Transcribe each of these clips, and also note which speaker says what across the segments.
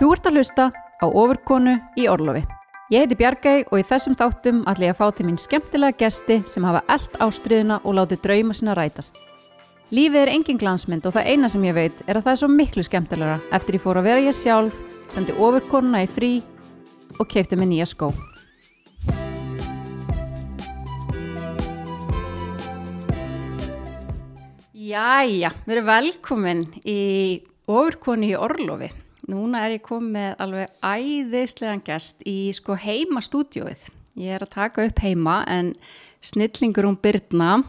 Speaker 1: Þú ert að hlusta á ofurkonu í Orlofi. Ég heiti Bjargæ og í þessum þáttum ætla ég að fá til mín skemmtilega gesti sem hafa eld ástriðuna og látið drauma sinna rætast. Lífið er engin glansmynd og það eina sem ég veit er að það er svo miklu skemmtilegra eftir ég fór að vera ég sjálf, sendi ofurkonuna í frí og keipti mig nýja skó. Jæja, við erum velkomin í ofurkonu í Orlofi. Núna er ég komið með alveg æðislegan gest í sko heima stúdióið. Ég er að taka upp heima en snillingur hún Byrna,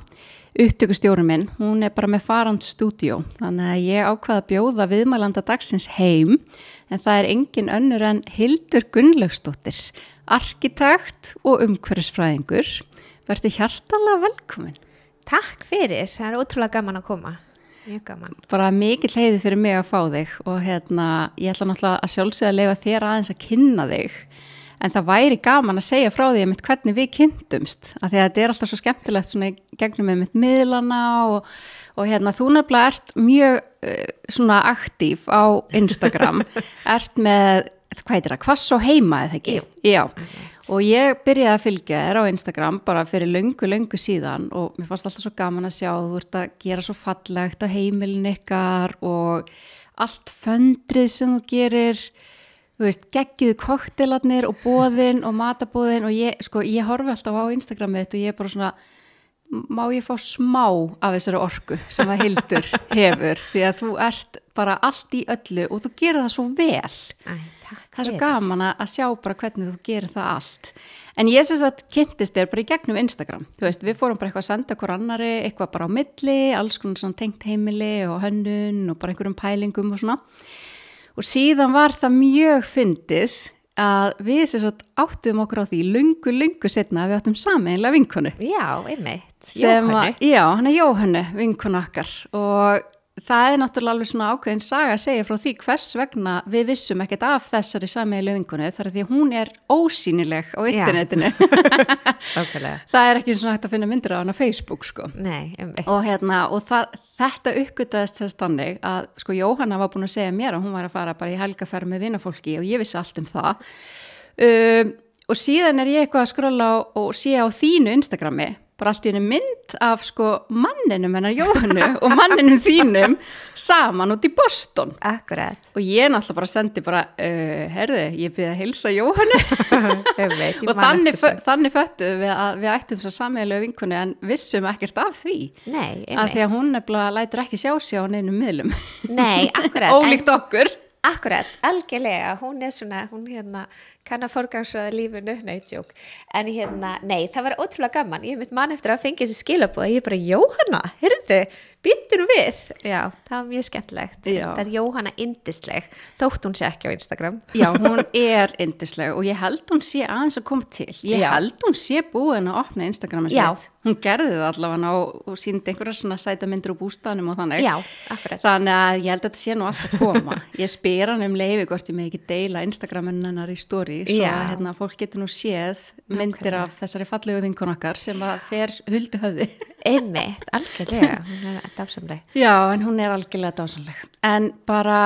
Speaker 1: upptökustjórum minn, hún er bara með farand stúdió. Þannig að ég ákvaða að bjóða viðmælanda dagsins heim en það er engin önnur en Hildur Gunnlaugsdóttir, arkitekt og umhverfisfræðingur. Verður hjartalega velkomin.
Speaker 2: Takk fyrir, það er ótrúlega gaman að koma.
Speaker 1: Bara mikið leiði fyrir mig að fá þig og hérna, ég ætla náttúrulega að sjálfsögja að leifa þér aðeins að kynna þig. En það væri gaman að segja frá því að hvernig við kynntumst af því að þetta er alltaf svo skemmtilegt svona gegnum með mitt miðlana og, og hérna þú nefnilega ert mjög uh, svona aktív á Instagram. Ert með, hvað heitir það, hvað svo heima eða ekki?
Speaker 2: Jú.
Speaker 1: Já, og ég byrjaði að fylgja þér á Instagram bara fyrir löngu, löngu síðan og mér fannst alltaf svo gaman að sjá þú ert að gera svo fallegt á heimilin ykkar og allt föndrið sem þú gerir. Þú veist, geggiðu koktelarnir og bóðin og matabóðin og ég, sko, ég horfi alltaf á Instagramið þetta og ég er bara svona má ég fá smá af þessari orku sem að Hildur hefur? Því að þú ert bara allt í öllu og þú gerir það svo vel.
Speaker 2: Æ,
Speaker 1: það er svo gaman að sjá bara hvernig þú gerir það allt. En ég syns að kynntist þér bara í gegnum Instagram. Þú veist, við fórum bara eitthvað að senda hver annari eitthvað bara á milli, alls konar svona tengt heimili og hönnun og bara einhverjum pælingum og svona. Og síðan var það mjög fyndið að við sem sagt áttum okkur á því lungu, lungu setna að við áttum sameinlega vinkonu.
Speaker 2: Já, einmitt. Jóhannu.
Speaker 1: já, hann er Jóhannu, vinkonu okkar. Og það er náttúrulega alveg svona ákveðin saga að segja frá því hvers vegna við vissum ekkert af þessari sameilu vinkonu þar að því að hún er ósýnileg á internetinu. Það er ekki svona hægt að finna myndir á hann á Facebook sko.
Speaker 2: Nei, einmitt.
Speaker 1: og, hérna, og það, þetta uppgötaðist þess þannig að sko Jóhanna var búin að segja mér að hún var að fara bara í helgaferð með vinafólki og ég vissi allt um það. Um, og síðan er ég eitthvað að skrolla og sé á þínu Instagrami bara allt í henni mynd af sko manninum hennar Jóhannu og manninum þínum saman út í Boston
Speaker 2: Akkurat.
Speaker 1: og ég náttúrulega bara sendi bara uh, herði, ég byrði að hilsa Jóhannu og þannig, þannig föttu við að við ættum svo sammeilegu vinkunni en vissum ekkert af því
Speaker 2: Nei, einmitt.
Speaker 1: því að hún nefnilega lætur ekki sjá sig á neinum miðlum
Speaker 2: Nei, akkurat.
Speaker 1: ólíkt okkur
Speaker 2: En, akkurat, algjörlega. Hún er svona, hún hérna kann að forgangsraða lífinu, nei, tjók. En hérna, nei, það var ótrúlega gaman. Ég mitt mann eftir að fengja þessi skilabóð. Ég er bara, Jóhanna, heyrðu, býttur við. Já, það var mjög skemmtilegt.
Speaker 1: Já.
Speaker 2: Það er Jóhanna indisleg, þótt hún sé ekki á Instagram.
Speaker 1: já, hún er yndisleg og ég held hún sé aðeins að koma til ég
Speaker 2: Já.
Speaker 1: held hún sé búin að opna Instagrami sitt hún gerði það allavega og, og síndi einhverja svona sæta myndir úr bústanum og þannig
Speaker 2: Já,
Speaker 1: þannig að ég held að þetta sé nú alltaf koma ég spyr hann um leifi hvort ég með ekki deila Instagramin hennar í story svo að hérna, fólk getur nú séð myndir
Speaker 2: Nákvæmlega.
Speaker 1: af þessari fallegu vinkun okkar sem að fer huldu höfði
Speaker 2: Einmitt, algjörlega, hún er dásamleg.
Speaker 1: Já, en hún er algjörlega dásanleg. En bara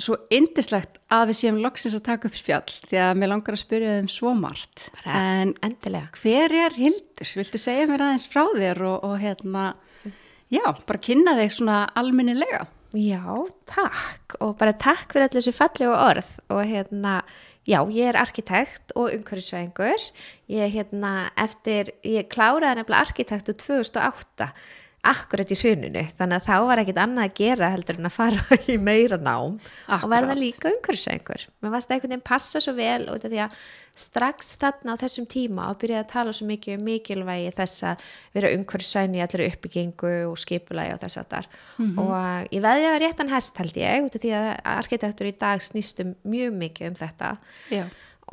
Speaker 1: svo indislegt að við séum loksins að taka upp spjall því að mér langar að spyrja þeim svo margt.
Speaker 2: Bara
Speaker 1: En
Speaker 2: endilega.
Speaker 1: hver er Hildur? Viltu segja mér aðeins frá þér og, og hérna, já, bara kynna þig svona almennilega?
Speaker 2: Já, takk og bara takk fyrir allir þessu fallegu orð og hérna, já, ég er arkitekt og umhverfisvæðingur. Ég er hérna eftir, ég kláraði nefnilega arkitektu 2008 akkurat í hruninu, þannig að þá var ekkit annað að gera heldur en að fara í meira nám og verða líka umhverfisvæðingur. Mér varst einhvern veginn passa svo vel út af því að strax þarna á þessum tíma og byrjaði að tala svo mikið um mikilvægi þess að vera umhverfisvæðin í allir uppbyggingu og skipulagi og þess að þar og ég veði að réttan hest held ég út af því að arkitektur í dag snýst um mjög mikið um þetta.
Speaker 1: Já,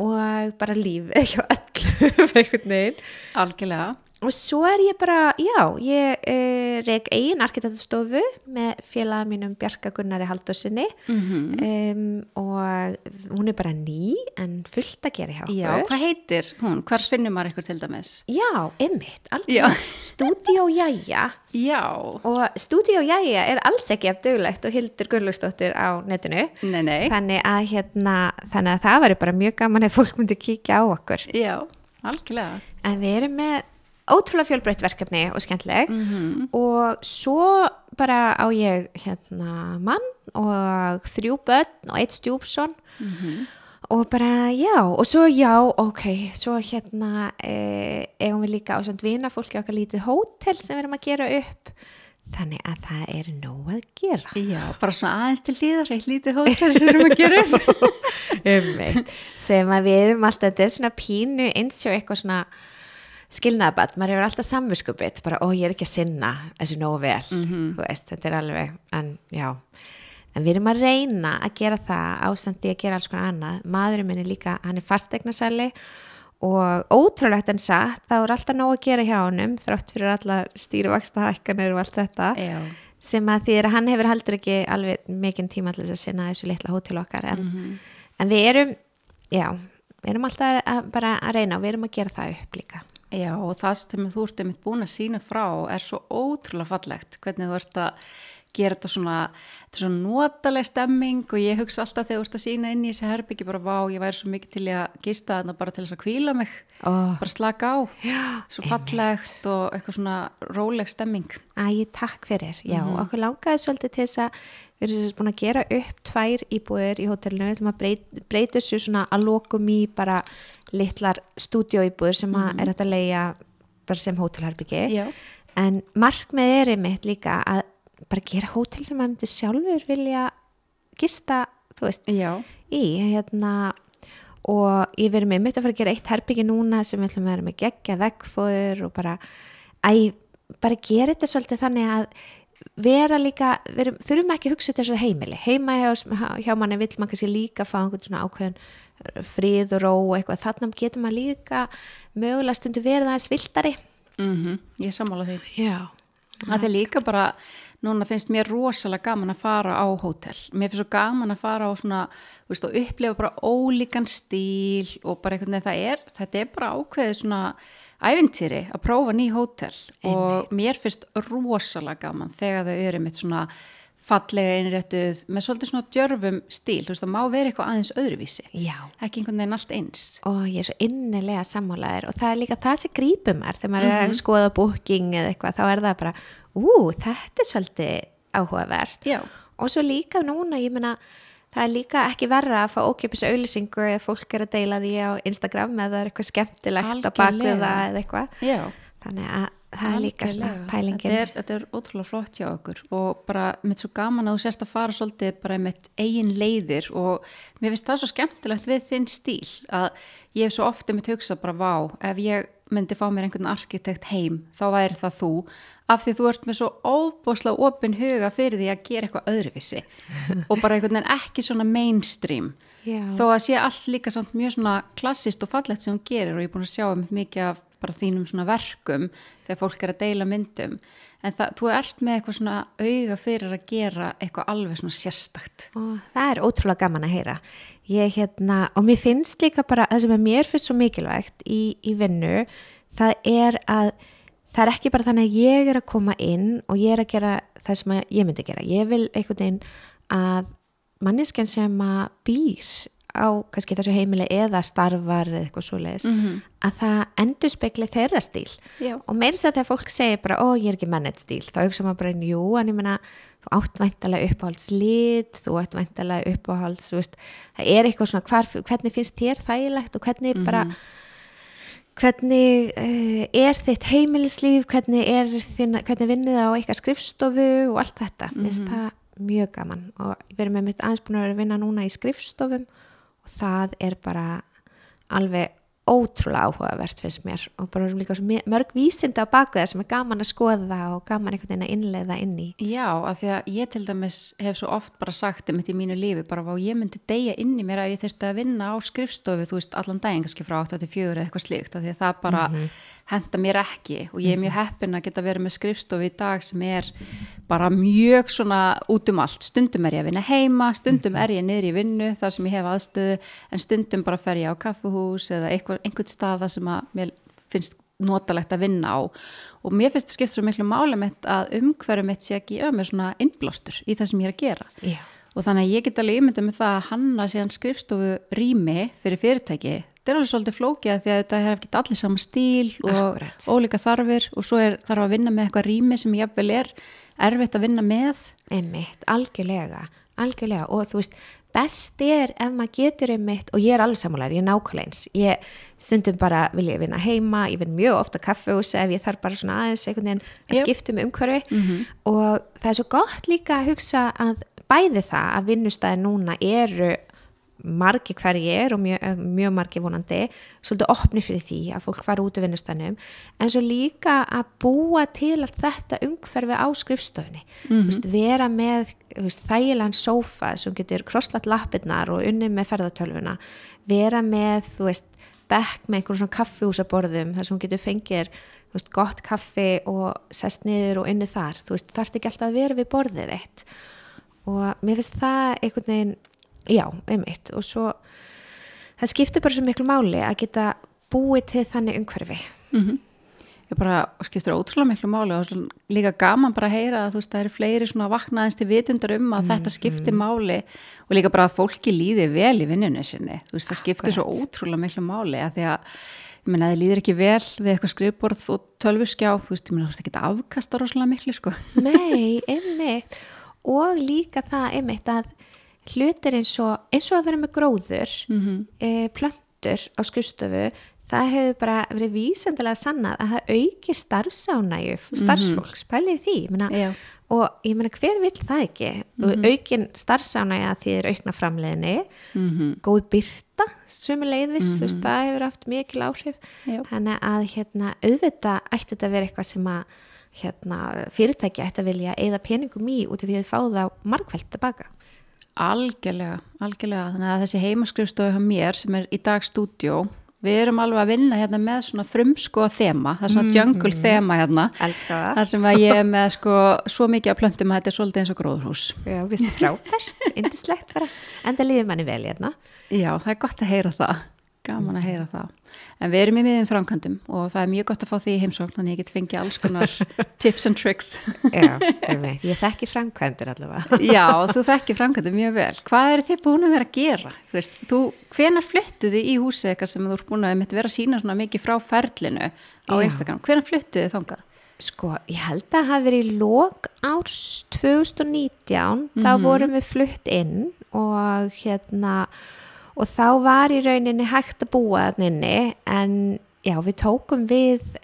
Speaker 2: og bara lífið hjá öllum einhvern veginn.
Speaker 1: Algjörlega.
Speaker 2: Og svo er ég bara, já, ég uh, reyk eigin arkitekturstofu með félaga mínum Bjarka Gunnari Haldursinni
Speaker 1: Mhm.
Speaker 2: um, og hún er bara ný en fullt að gera hjá okkur.
Speaker 1: Já, hvað heitir hún? Hvar finnum maður ykkur til dæmis?
Speaker 2: Já, ymmit, alveg. Stúdíó Jæja
Speaker 1: Já,
Speaker 2: og Stúdíó Jæja er alls ekki af duglegt og Hildur Gunnlaugsdóttir á netinu.
Speaker 1: nei, nei,
Speaker 2: Þannig að, hérna, þannig að það væri bara mjög gaman ef fólk myndi kíkja á okkur.
Speaker 1: já, algjörlega.
Speaker 2: En við erum með ótrúlega fjölbreytt verkefni og skemmtileg
Speaker 1: Mhm.
Speaker 2: og svo bara á ég hérna mann og þrjú börn og eitt stjúpson
Speaker 1: Mhm.
Speaker 2: og bara já og svo já, ok, svo hérna eh, eigum við líka á samt vina fólki okkar lítið hótel sem við erum að gera upp þannig að það er nóg að gera
Speaker 1: Já, bara svona aðeins til líðar, eitt lítið hótel sem við erum að gera upp.
Speaker 2: um sem að við erum alltaf, þetta er svona pínu eins og eitthvað svona skilnaðabatt, maður hefur alltaf samviskupið bara, ó ég er ekki að sinna þessu nógu vel. Þú veist, þetta er alveg en já, en við erum að reyna að gera það ásandi að gera alls konar annað, maðurinn minn er líka hann er fastegnasæli og ótrúlegt en satt, þá er alltaf nóg að gera hjá honum, þrátt fyrir alla stýruvaksta hækkanir og allt þetta.
Speaker 1: Já,
Speaker 2: sem að því að hann hefur heldur ekki alveg mikinn tíma til þess að sinna þessu litla hótel okkar en, en við erum já, við erum alltaf að, bara að reyna og við erum að gera það upp líka
Speaker 1: já, og það sem þú ert einmitt búin að sína frá er svo ótrúlega fallegt, hvernig þú ert að gera þetta svona, þetta er svona notaleg stemming og ég hugsa alltaf þegar þú ert að sína inn í þessi herbyggi bara vá, ég væri svo mikið til að gista þarna bara til þess að kvíla mig,
Speaker 2: Ó.
Speaker 1: bara slaka á,
Speaker 2: já,
Speaker 1: svo fallegt og eitthvað svona róleg stemming.
Speaker 2: Æ, takk fyrir, já, okkur langaði svolítið til þess að við erum þess búin að gera upp tvær íbúðir í hótelinu, við ætlum að breyta, breyta þessu svona að lokum í bara litlar stúdíóíbúðir sem að er hægt að leia bara sem hótelherbyggi en markmið er einmitt líka að bara gera hótel sem maður myndi sjálfur vilja gista, þú veist,
Speaker 1: já,
Speaker 2: í hérna og ég verið með mitt að fara að gera eitt herbyggi núna sem við ætlum að vera með geggja veggfóður og bara æ, bara gera þetta svolítið þannig að vera líka, við erum, þurfum ekki að hugsa þetta eins og heimili, heima hjá, hjá manni vill maður kannski líka fá einhvern svona ákveðin frið og ró og eitthvað, þannig getur maður líka mögulega stundu verið aðeins viltari
Speaker 1: mm ég sammála því.
Speaker 2: Já,
Speaker 1: Það er líka bara, núna finnst mér rosalega gaman að fara á hótel. Mér finnst svo gaman að fara á svona, veist, og upplifa bara ólíkan stíl og bara veginn það er, þetta er bara ákveðið svona ævintýri að prófa ný hótel. Og mér finnst rosalega gaman þegar þau eru mitt svona fallega einréttuð með svolítið svona djörfum stíl, þú veist, það má vera eitthvað aðeins öðruvísi,
Speaker 2: já.
Speaker 1: Ekki einhvern veginn allt eins.
Speaker 2: og ég er svo innilega sammálaðir og það er líka það sem grípum er þegar maður er að skoða booking eða eitthvað þá er það bara, ú, þetta er svolítið áhugavert.
Speaker 1: Já,
Speaker 2: og svo líka núna, ég meina það er líka ekki verra að fá ókjöpis auðlýsingu eða fólk er að deila því á Instagram eða það er eitthvað skemmtilegt á það eða eitthvað.
Speaker 1: Já.
Speaker 2: þannig að það er líka svona pælingin.
Speaker 1: Þetta er, þetta er ótrúlega flott hjá okkur og bara mitt svo gaman að þú sért að fara svolítið bara með eigin leiðir og mér finnst það svo skemmtilegt við þinn stíl að ég hef svo ofta mitt hugsað bara vá, ef ég myndi fá mér einhvern arkitekt heim, þá væri það þú. Af því þú ert með svo óbúslega opin huga fyrir því að gera eitthvað öðruvísi og bara einhvern veginn ekki svona mainstream.
Speaker 2: Já.
Speaker 1: þó að sé allt líka samt mjög svona klassist og fallegt sem hún gerir og ég er búin að sjá um mikið af bara þínum svona verkum þegar fólk er að deila myndum. En það, þú ert með eitthvað svona auga fyrir að gera eitthvað alveg svona sérstakt.
Speaker 2: Og það er ótrúlega gaman að heyra. Ég hérna, og mér finnst líka bara það sem er mér finnst svo mikilvægt í, í vinnu, það er að það er ekki bara þannig að ég er að koma inn og ég er að gera það sem að ég myndi gera, ég vil einhvern veginn að manneskjan sem að býr á kannski þessu heimili eða starfar eða eitthvað svoleiðis, að það endur spekli þeirra stíl.
Speaker 1: Já.
Speaker 2: og meira sér þegar fólk segir bara, ó ég er ekki mennett stíl. Þá hugsa maður bara, jú, en ég meina þú átt væntalega uppáhalds lit þú átt væntalega uppáhalds veist, það er eitthvað svona, hvar, hvernig finnst þér þægilegt og hvernig bara hvernig uh, er þitt heimilislíf, hvernig er þín, hvernig vinnið á eitthvað skrifstofu og allt þetta, mm finnst það mjög gaman. Og við erum með mitt aðeins búin að vera að vinna núna í skrifstofum og það er bara alveg ótrúlega áhugavert finnst mér. Og bara líka mörg vísinda á baku það sem er gaman að skoða og gaman einhvern veginn að innleiða inn í.
Speaker 1: Já, af því að ég til dæmis hef svo oft bara sagt um þetta í mínu lífi, bara hvað ég myndi deyja inn í mér að ég þurfti að vinna á skrifstofu, þú veist, allan daginn kannski frá 8 til 4 eða eitthvað slíkt, af því að það bara henda mér ekki og ég er mjög heppin að geta verið með skrifstofu í dag sem er bara mjög svona út um allt. Stundum er ég að vinna heima, stundum er ég niður í vinnu þar sem ég hef aðstöðu en stundum bara fer ég á kaffuhús eða einhver, einhvern stað þar sem að mér finnst notalegt að vinna á. Og mér finnst skipt svo miklu máli mitt að umhverju mitt sé ekki öð með svona innblástur í það sem ég er að gera.
Speaker 2: Já.
Speaker 1: og þannig að ég get alveg ímyndið með það að hanna síðan skrifstofu rými fyrir fyrirtæki þetta er alveg svolítið flókið af því að þetta er ekki allir saman stíl og
Speaker 2: Akkúrat.
Speaker 1: ólíka þarfir og svo er, þarf að vinna með eitthvað rými sem jafnvel er erfitt að vinna með.
Speaker 2: Einmitt, algjörlega algjörlega. Og þú veist best er ef maður getur einmitt og ég er alveg sammálar, ég er nákvæmlega eins. Ég stundum bara vil ég vinna heima ég vinn mjög ofta kaffehús ef ég þarf bara svona aðeins einhvern veginn að skipta um umhverfi. Og það er svo gott líka að hugsa að bæði það að vinnustæði núna eru margi hverjir og mjög, eh, mjög margi vonandi svolítið opni fyrir því að fólk fara út af vinnustænum en svo líka að búa til að þetta umhverfi á skrifstofunni. Mm veist, vera með þægilegan sófa sem getur krosslat lappirnar og unni með ferðartölvuna vera með veist, bekk með einhverjum svona kaffihúsaborðum þar sem getur fengir veist, gott kaffi og sest niður og inni þar. Þú veist, þarf ekki alltaf að vera við borðið eitt og mér finnst það einhvern veginn, já, einmitt. Og svo, það skiptir bara svo miklu máli að geta búið til þannig umhverfi.
Speaker 1: Ég bara skiptir ótrúlega miklu máli og líka gaman bara að heyra að þú veist það eru fleiri svona vaknaðins til vitundar um að þetta skiptir máli og líka bara að fólki líði vel í vinnunni sinni. Þú veist það skiptir svo ótrúlega miklu máli að því að ég meina það líður ekki vel við eitthvað skrifborð og tölvuskjá þú veist ég meina þú veist ekki að afkasta rosalega miklu sko.
Speaker 2: Nei, einmitt. Og líka það einmitt að hlutir eins og, eins og að vera með gróður e, plöntur á skrifstofu það hefur bara verið vísendilega sannað að það auki starfsánæju starfsfólks, pælið því. Ég meina, og ég meina hver vill það ekki? Og aukin starfsánæja því er aukna framleiðinni góð byrta sömuleiðis, þú veist, það hefur haft mikil áhrif.
Speaker 1: Já.
Speaker 2: þannig að hérna, auðvitað ætti þetta að vera eitthvað sem að hérna, fyrirtæki ætti að vilja eða peningum í út af því að þið fá það margfælt tilbaka
Speaker 1: Algjörlega, algjörlega. Þannig að þessi heimaskrifstofu hjá mér sem er í dag stúdjó, við erum alveg að vinna hérna með svona frumsko þema, það er svona jungle þema hérna.
Speaker 2: Elska það.
Speaker 1: Þar sem að ég er með sko svo mikið að plöntum að þetta er svolítið eins og gróðurhús.
Speaker 2: Já, viðstu frábært, indislegt bara enda líður manni vel hérna
Speaker 1: Já, það er gott að heyra það. Gaman að heyra það. En við erum í miðum framkvæmdum og það er mjög gott að fá því í heimsókn, þannig ég get fengið alls konar tips and tricks.
Speaker 2: Já, einmitt. ég þekki framkvæmdur allavega
Speaker 1: Já, þú þekkir framkvæmdum mjög vel. Hvað eru þið búin að vera að gera? Veist, þú, hvenar fluttuðu í húsið eitthvað sem þú ert búin að vera að sína mikið frá ferlinu á
Speaker 2: Já.
Speaker 1: Instagram? Hvenar fluttuðu þið þangað?
Speaker 2: Sko, ég held að það hafi verið í lok árs 2019 þá vorum við flutt inn og hérna og þá var í rauninni hægt að búa þann inni en já, við tókum við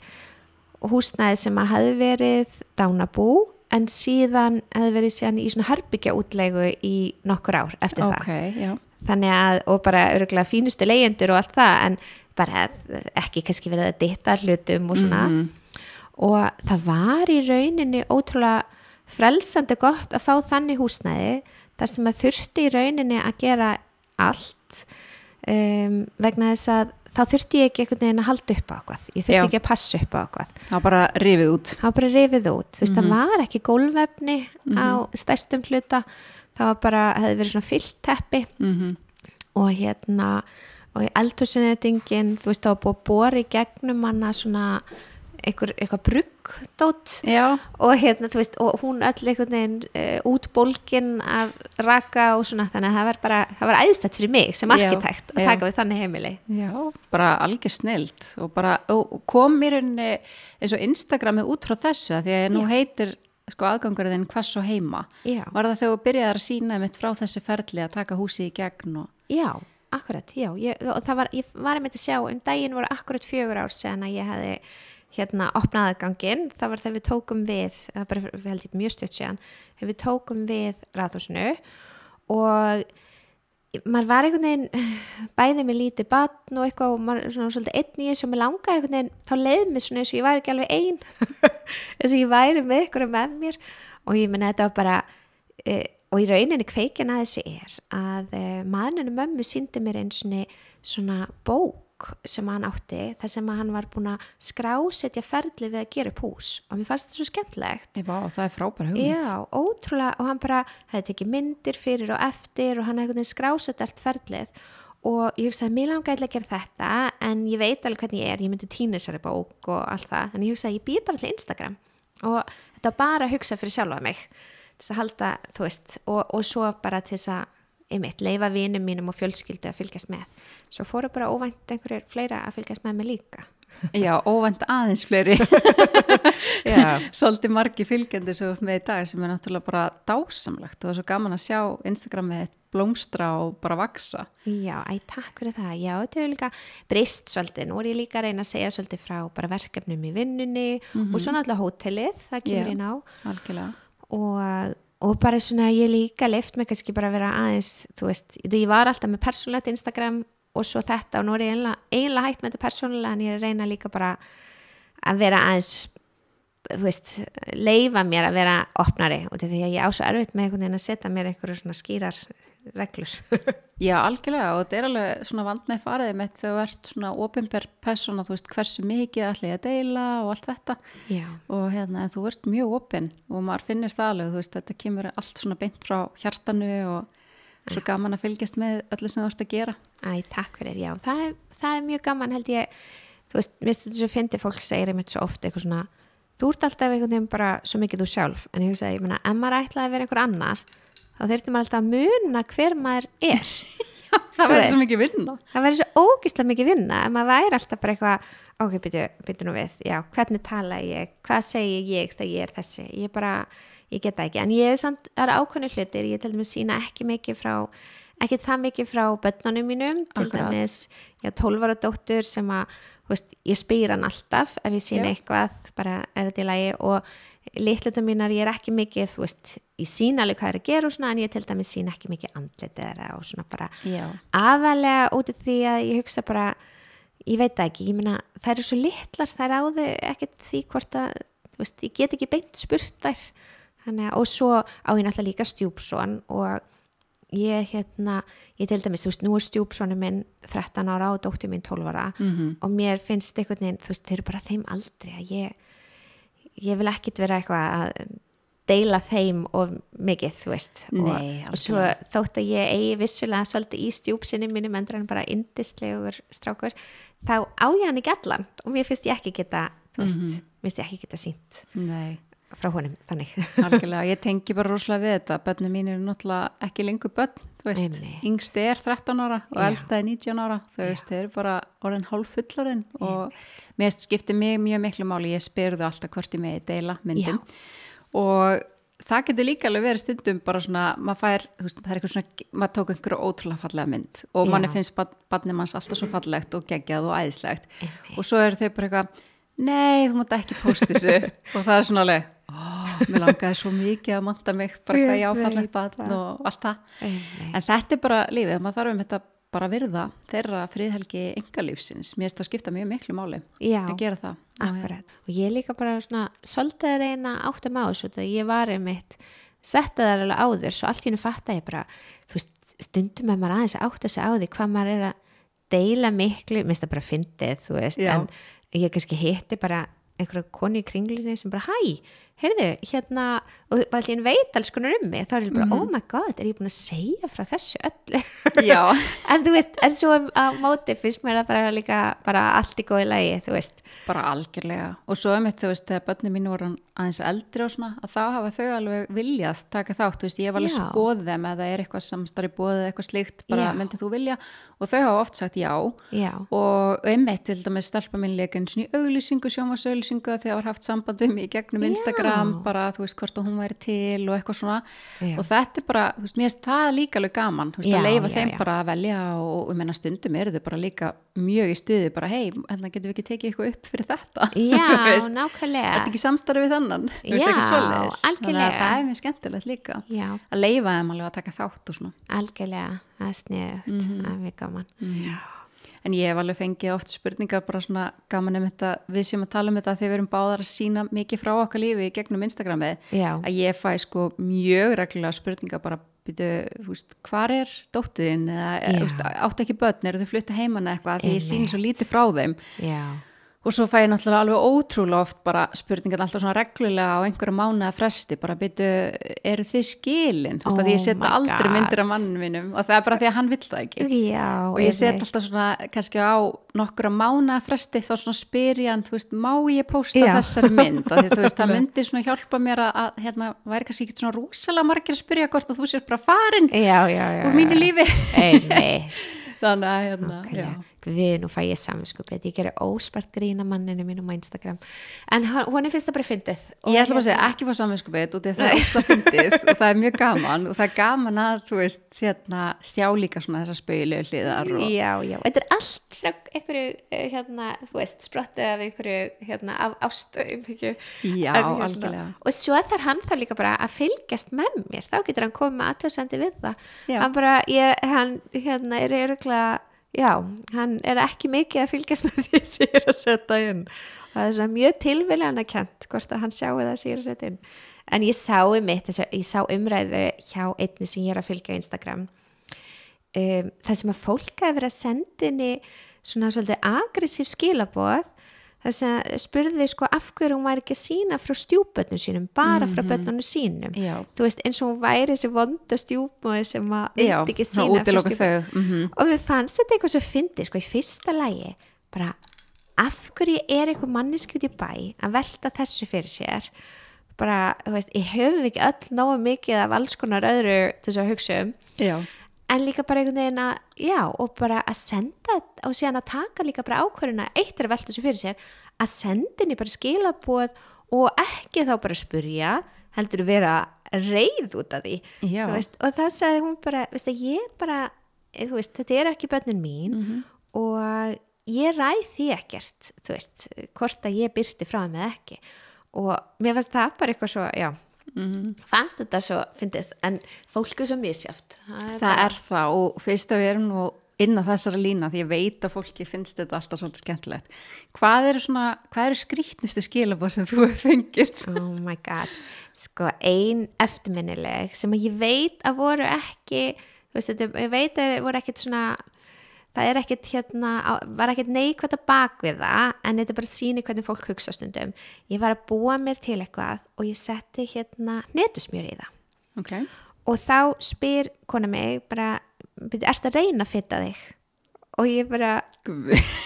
Speaker 2: húsnæði sem að hafi verið dánabú en síðan hefði verið síðan í svona herbyggja útlegu í nokkur ár eftir það.
Speaker 1: Ok, já.
Speaker 2: þannig að, og bara örgulega fínustu leyendur og allt það, en bara ekki kannski verið að ditta hlutum og svona. Og það var í rauninni ótrúlega frelsandi gott að fá þannig húsnæði þar sem að þurfti í rauninni að gera allt um, vegna þess að þá þurfti ég ekki einhvern veginn að halda upp á okkur ég þurfti
Speaker 1: Já.
Speaker 2: ekki að passa upp á okkur
Speaker 1: var bara rifið út.
Speaker 2: var bara rifið út, þú veist, það var ekki gólvefni á stærstum hluta. Var bara, hefði verið svona fyllt teppi
Speaker 1: Mm
Speaker 2: og hérna og í eldhúsinniðingin, þú veist, var búið að bóra í gegnum hana svona einhver, eitthvað bruggdót
Speaker 1: Já,
Speaker 2: og hérna, þú veist, og hún öll einhvern veginn uh, út bólgin af raka og svona, þannig að það var bara það var æðistætt fyrir mig sem
Speaker 1: Já,
Speaker 2: arkitekt að
Speaker 1: já.
Speaker 2: taka við þannig heimili
Speaker 1: já, bara algjör snild og bara, og kom mér eins og Instagramið út frá þessu að því að nú heitir sko aðgangurinn hvers og heima.
Speaker 2: Já.
Speaker 1: Var það þegar þú byrjaði að sína mitt frá þessu ferli að taka húsið í gegn og
Speaker 2: Já, akkurat, já, ég, og það var, ég var einmitt að sjá, um daginn voru akkurat fjögur ár sen að ég hefði hérna opnað aðganginn, það var þegar við tókum við, það var bara við held ég mjög stjórn síðan, þegar við tókum við ráðhúsinu og maður var einhvern veginn bæði með lítið batn og eitthvað og maður svona svolítið einn í þessu og mér langaði einhvern veginn, þá leið mér svona eins og ég væri ekki alveg ein eins og ég væri með ykkur með mér. Og ég menna þetta var bara e, og í rauninni kveikin að þessu er að e, maðurinu mömmu síndi mér eins og svona bók blogg sem hann átti þar sem hann var búin að skrásetja ferli við að gera upp hús. Og mér fannst þetta svo skemmtilegt.
Speaker 1: Vá, það er frábæra hugmynd.
Speaker 2: Já, ótrúlega. Og hann bara hefði tekið myndir fyrir og eftir og hann hefði skráset allt ferlið. Og ég hugsaði, mér langaði að gera þetta en ég veit alveg hvernig ég er, ég myndi týna þessari bók og allt það, en ég hugsaði, ég býr bara til Instagram. Og þetta var bara að hugsa fyrir sjálfa mig þess að halda, þú veist, og, og svo bara til þess að, einmitt, leifa vinum mínum og fjölskyldu að fylgjast með svo fóru bara óvænt einhverjir fleira að fylgjast með mig líka
Speaker 1: Já, óvænt aðeins fleiri. Svolítið margi fylgjandi svo með í dag sem er náttúrulega bara dásamlegt og það er svo gaman að sjá Instagramið blómstra og bara vaksa.
Speaker 2: Já, æ, takk fyrir það. Já, þetta hefur líka breyst svolítið. Nú er ég líka að reyna að segja svolítið frá bara verkefnum í vinnunni og svo náttúrulega hótelið, það kemur
Speaker 1: Já.
Speaker 2: inn á
Speaker 1: Algjörlega.
Speaker 2: og, og bara svona ég líka leift mig kannski bara að vera aðeins, þú veist, ég var alltaf með persónlegt Instagram og svo þetta og nú er ég eiginlega, eiginlega hægt með þetta persónulega en ég er reyna líka bara að vera aðeins þú veist, leifa mér að vera opnari. Og því að ég á svo erfitt með einhvern veginn að setja mér einhverju svona skýrar reglur.
Speaker 1: Já, algjörlega og þetta er alveg svona vand með fariðið mitt þegar þú ert svona ofinber persóna, þú veist hversu mikið ætla ég að deila og allt þetta.
Speaker 2: Já,
Speaker 1: og hérna, en þú ert mjög opinn og maður finnir það alveg, þú veist, þetta kemur allt svona beint frá hjartanu og svo gaman að fylgjast með öllu sem þú ert að gera.
Speaker 2: Æ, takk fyrir, já, það er, það er mjög gaman held ég, þú veist, mér finnst þetta svo fyndi fólk segir einmitt svo oft eitthvað svona þú ert alltaf einhvern veginn bara svo mikið þú sjálf. En ég hugsa, ég meina, ef maður ætlaði að vera einhver annar þá þurfti maður alltaf að muna hver maður er.
Speaker 1: Það
Speaker 2: Þú
Speaker 1: verður svo mikið vinna.
Speaker 2: það væri svo ógislega mikið vinna ef maður væri alltaf bara eitthvað ok, byrju, nú við, já, hvernig tala ég? Hvað segi ég þegar ég er þessi? Ég bara, ég get það ekki. En ég er samt, það eru ákveðni hlutir, ég til dæmis sína ekki mikið frá, ekki það mikið frá börnunum mínum, til
Speaker 1: Akkurat.
Speaker 2: dæmis já, 12 ára dóttur sem að veist, ég spyr hann alltaf ef ég sína
Speaker 1: Já.
Speaker 2: eitthvað, bara er þetta í lagi? Og litlutum mínar ég er ekki mikið þú veist, ég sína alveg hvað er að gera og svona en ég til dæmis sína ekki mikið andlit eða og svona bara
Speaker 1: Já,
Speaker 2: aðalega út af því að ég hugsa bara ég veit það ekki, ég meina þær eru svo litlar, þær áðu ekkert því hvort að, þú veist, ég get ekki beint spurt þær, þannig að og svo á ég náttúrulega líka stjúpson og ég hérna ég til dæmis, þú veist, nú er stjúpsonu minn 13 ára og dóttir minn 12 ára
Speaker 1: Mhm.
Speaker 2: og mér finnst veginn, þú veist, þeir eru bara þeim aldrei að ég ég vil ekkit vera eitthvað að deila þeim of mikið, þú veist.
Speaker 1: Nei,
Speaker 2: og, og svo þótt að ég eigi vissulega svolítið í stjúpsinni mínum endur en bara indislegur strákur þá á ég hann ekki allan og mér finnst ég ekki geta þú veist,
Speaker 1: Mhm.
Speaker 2: mér finnst ég ekki geta sínt
Speaker 1: nei,
Speaker 2: frá honum, þannig
Speaker 1: algjörlega. Ég tengi bara rosalega við þetta. Bönni mín eru náttúrulega ekki lengur bönn, þú veist.
Speaker 2: Einmitt.
Speaker 1: Yngsti er 13 ára og
Speaker 2: Já.
Speaker 1: elsta er 19 ára. Þú veist, þeir eru bara orðin hálf fullorðin og mér skiptir mig mjög miklu máli. Ég spyrðu alltaf hvort ég megi deila myndum. Og það getur líka alveg verið stundum bara svona, maður fær, þú veist, það er eitthvað svona, maður tók einhverju ótrúlega fallega mynd og
Speaker 2: Já.
Speaker 1: manni finnst barnið manns alltaf svo fallegt og geggjað og æðislegt
Speaker 2: Einmitt.
Speaker 1: og svo eru þau bara eitthvað, nei, þú mátt ekki posta þessu og það er svona alveg, ó, mér langaði svo mikið að monta mig, bara hvað
Speaker 2: Ég
Speaker 1: á barn
Speaker 2: það.
Speaker 1: og allt það. En þetta er bara lífið, maður þarf um þetta bara að virða þeirra friðhelgi engalífsins, mér finnst það skipta mjög miklu máli
Speaker 2: Já.
Speaker 1: að gera það. Hérna,
Speaker 2: Akkurat. Og ég líka bara svona svolítið að reyna áttum á þessu þegar ég var einmitt setta það alveg áður svo allt í hennu fatta ég bara veist, stundum að maður aðeins að átta sig á því hvað maður er að deila miklu minnst það bara fyndið, þú veist
Speaker 1: Já.
Speaker 2: en ég kannski hitti bara einhverja konu í kringlinni sem bara hæ, heyrðu, hérna og bara allir veit alls konar um mig þá er ég bara, oh my god, er ég búin að segja frá þessu öllu?
Speaker 1: Já,
Speaker 2: en þú veist, en svo á móti finnst mér það bara líka bara allt í góði lagi, þú veist.
Speaker 1: Bara algjörlega. Og svo um þetta, þú veist, þegar börnum mínu voru aðeins eldri og svona, að þá hafa þau alveg viljað taka þátt, þú veist, ég hef alveg spóð þeim eða er eitthvað samstarri bóðið eitthvað slíkt, bara myndið þú vilja? Og þau hafa oft sagt já.
Speaker 2: Já,
Speaker 1: og einmitt til dæmis stelpa mín gegnum
Speaker 2: Já.
Speaker 1: Instagram bara þú veist hvort hún væri til og eitthvað svona.
Speaker 2: Já.
Speaker 1: og þetta er bara, þú veist, mér finnst það líka alveg gaman, þú veist, að leifa þeim bara að velja og, og menna stundum eru þau bara líka mjög í stuði bara hei, hérna getum við ekki tekið eitthvað upp fyrir þetta?
Speaker 2: Já,
Speaker 1: veist,
Speaker 2: nákvæmlega.
Speaker 1: ertu ekki samstarfið við þannan veist,
Speaker 2: Já,
Speaker 1: þannig
Speaker 2: algjörlega.
Speaker 1: að það er mjög skemmtilegt líka að leifa þeim alveg að taka þátt og svona.
Speaker 2: Algjörlega það er sniðugt,
Speaker 1: Mhm.
Speaker 2: það er mjög gaman. Já,
Speaker 1: En ég hef alveg fengið oft spurningar bara svona gaman um þetta, við sem að tala um þetta þegar við erum báðar að sína mikið frá okkar lífi gegnum Instagramið,
Speaker 2: já,
Speaker 1: að ég fæ sko mjög reglulega spurningar bara hvar er dóttiðin eða áttu ekki börn, eru þau flutta heiman eða eitthvað, því ég sín svo lítið frá þeim.
Speaker 2: Já,
Speaker 1: og svo fæ ég náttúrulega alveg ótrúlega oft bara spurningar alltaf svona reglulega á einhverju mánuða fresti, bara byrju, eru þið skilin, þú veist, að
Speaker 2: Oh
Speaker 1: ég setja
Speaker 2: my
Speaker 1: aldrei
Speaker 2: God.
Speaker 1: myndir af mannum mínum og það er bara því að hann vill það ekki
Speaker 2: já
Speaker 1: og ég set
Speaker 2: einmitt.
Speaker 1: alltaf svona kannski á nokkura mánuða fresti þá svona spyr ég hann, þú veist, má ég pósta
Speaker 2: Já.
Speaker 1: þessari mynd, því, þú veist, það myndi svona hjálpa mér að, að hérna, væri kannski ekki svona rúsalega margir að spyrja hvort að þú sér bara farin
Speaker 2: já, já, já,
Speaker 1: úr mínu lífi þannig að hérna,
Speaker 2: Nákvæmlega.
Speaker 1: já.
Speaker 2: Guð, nú fæ ég saminskupið, ég gerir óspart grína manninu mínum á Instagram. En hann- honum finnst það bara fyndið. Og
Speaker 1: Ég ætla bara að segja
Speaker 2: hérna-
Speaker 1: ekki fá samvinskupið út í það er ósla fyndið og það er mjög gaman og það er gaman að þú veist, hérna, sjá líka svona þessar spauðilegu hliðar og
Speaker 2: Já, já, þetta er allt frá einhverju, eh, hérna, þú veist, sprottið af einhverju, hérna, af ástöðum, ekki?
Speaker 1: Já,
Speaker 2: hérna,
Speaker 1: algjörlega.
Speaker 2: Og svo þarf hann það líka bara að fylgjast með mér, þá getur hann komið
Speaker 1: Já.
Speaker 2: Hann er ekki mikið að fylgjast með því sem ég er að setja inn. Það er svona mjög tilviljan að kent hvort að hann sjáu það sem ég er að setja inn. En ég sá um mitt, ég sá umræðu hjá einni sem ég er að fylgja á Instagram um, það sem að fólk verið að senda henni svona svolítið agressív skilaboð þar sem spurði sko af hverju hún væri ekki að sína frá stjúbötnum sínum bara frá bötnunum sínum.
Speaker 1: Já.
Speaker 2: þú veist eins og hún væri þessi vonda stjúbmóði sem að
Speaker 1: Já,
Speaker 2: vildi ekki sína frá
Speaker 1: þau mm
Speaker 2: og við fannst þetta eitthvað svo fyndi sko í fyrsta lagi bara af hverju er eitthvað manneski út í bæ að velta þessu fyrir sér? Bara, þú veist, ég höfum ekki öll nógu mikið af alls konar öðru þess að hugsa um.
Speaker 1: Já,
Speaker 2: en líka bara einhvern veginn að, já, og bara að senda og síðan að taka líka bara ákvörðuna eitt er að velta þessu fyrir sér að senda henni bara skilabóð og ekki þá bara spurja heldur vera reyð út af því. Veist, og þá sagði hún bara, veist að ég bara eh, veist, þetta er ekki bönnin mín
Speaker 1: Mhm.
Speaker 2: og ég ræð því ekkert þú veist, hvort að ég byrti frá þeim eða ekki. Og mér fannst það bara eitthvað svo, já
Speaker 1: Mhm.
Speaker 2: fannst þetta svo, fyndið, en fólk er svo misjáft það
Speaker 1: það er það og fyrst að við erum nú inn á þessara lína því ég veit að fólki finnst þetta alltaf svolítið skemmtilegt. Hvað eru svona, hvað eru skrítnustu skilabóð sem þú hefur fengið?
Speaker 2: Oh my god. Sko ein eftirminnileg sem ég veit að voru ekki þú veist, þetta, ég veit að voru ekkit svona það er ekkit hérna var ekkit neikvægt að bak við það en þetta bara sýni hvernig fólk hugsa stundum. Ég var að búa mér til eitthvað og ég setti hérna netusmjör í það.
Speaker 1: Ok,
Speaker 2: og þá spyr kona mig bara, "Bíddu, ertu að reyna að fitta þig? Og ég bara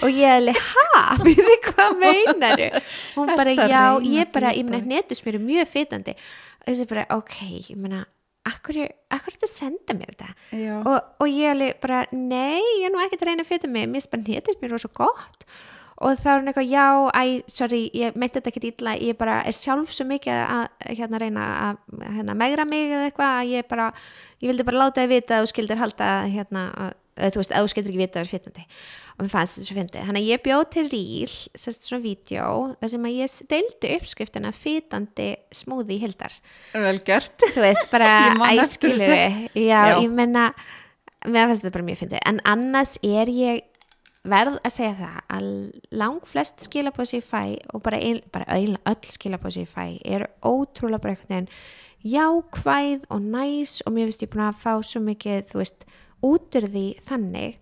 Speaker 2: og ég er alveg, ha, við þið hvað meinaru hún bara,
Speaker 1: að
Speaker 2: já, ég
Speaker 1: að
Speaker 2: bara ég meina
Speaker 1: þig?
Speaker 2: hnetusmjör er mjög fytandi og þessi bara, ok, ég meina akkur, er þetta að senda mér þetta? Og, og ég alveg bara, nei ég er nú ekkert að reyna að fita mig, mér bara hnetusmjör og svo gott. Og þá er hún eitthvað, já, æ, sorry ég meinti þetta ekki illa, ég bara er sjálf svo mikið að hérna reyna að hérna, megra mig eða eitthvað að ég bara, ég vildi bara láta þið vita að þú skildir halda hérna, að, að, þú veist, að þú skildir ekki vita að vera fytandi og mér fannst þetta svo fyndið, þannig að ég bjóð til ríl sérst svona vídeo, þar sem að ég deildi uppskriftina fytandi smúði hildar.
Speaker 1: Vel gert.
Speaker 2: Þú veist, bara æskilur já,
Speaker 1: Já.
Speaker 2: ég menna mér finnst þetta bara mjög fyndið, en annars er ég verð að segja það að lang flest skilabóð sem ég fæ og bara, ein, bara öll, sem ég fæ eru ótrúlega bara veginn jákvæð og næs og mér finnst ég búin að fá svo mikið, þú veist, út úr því þannig.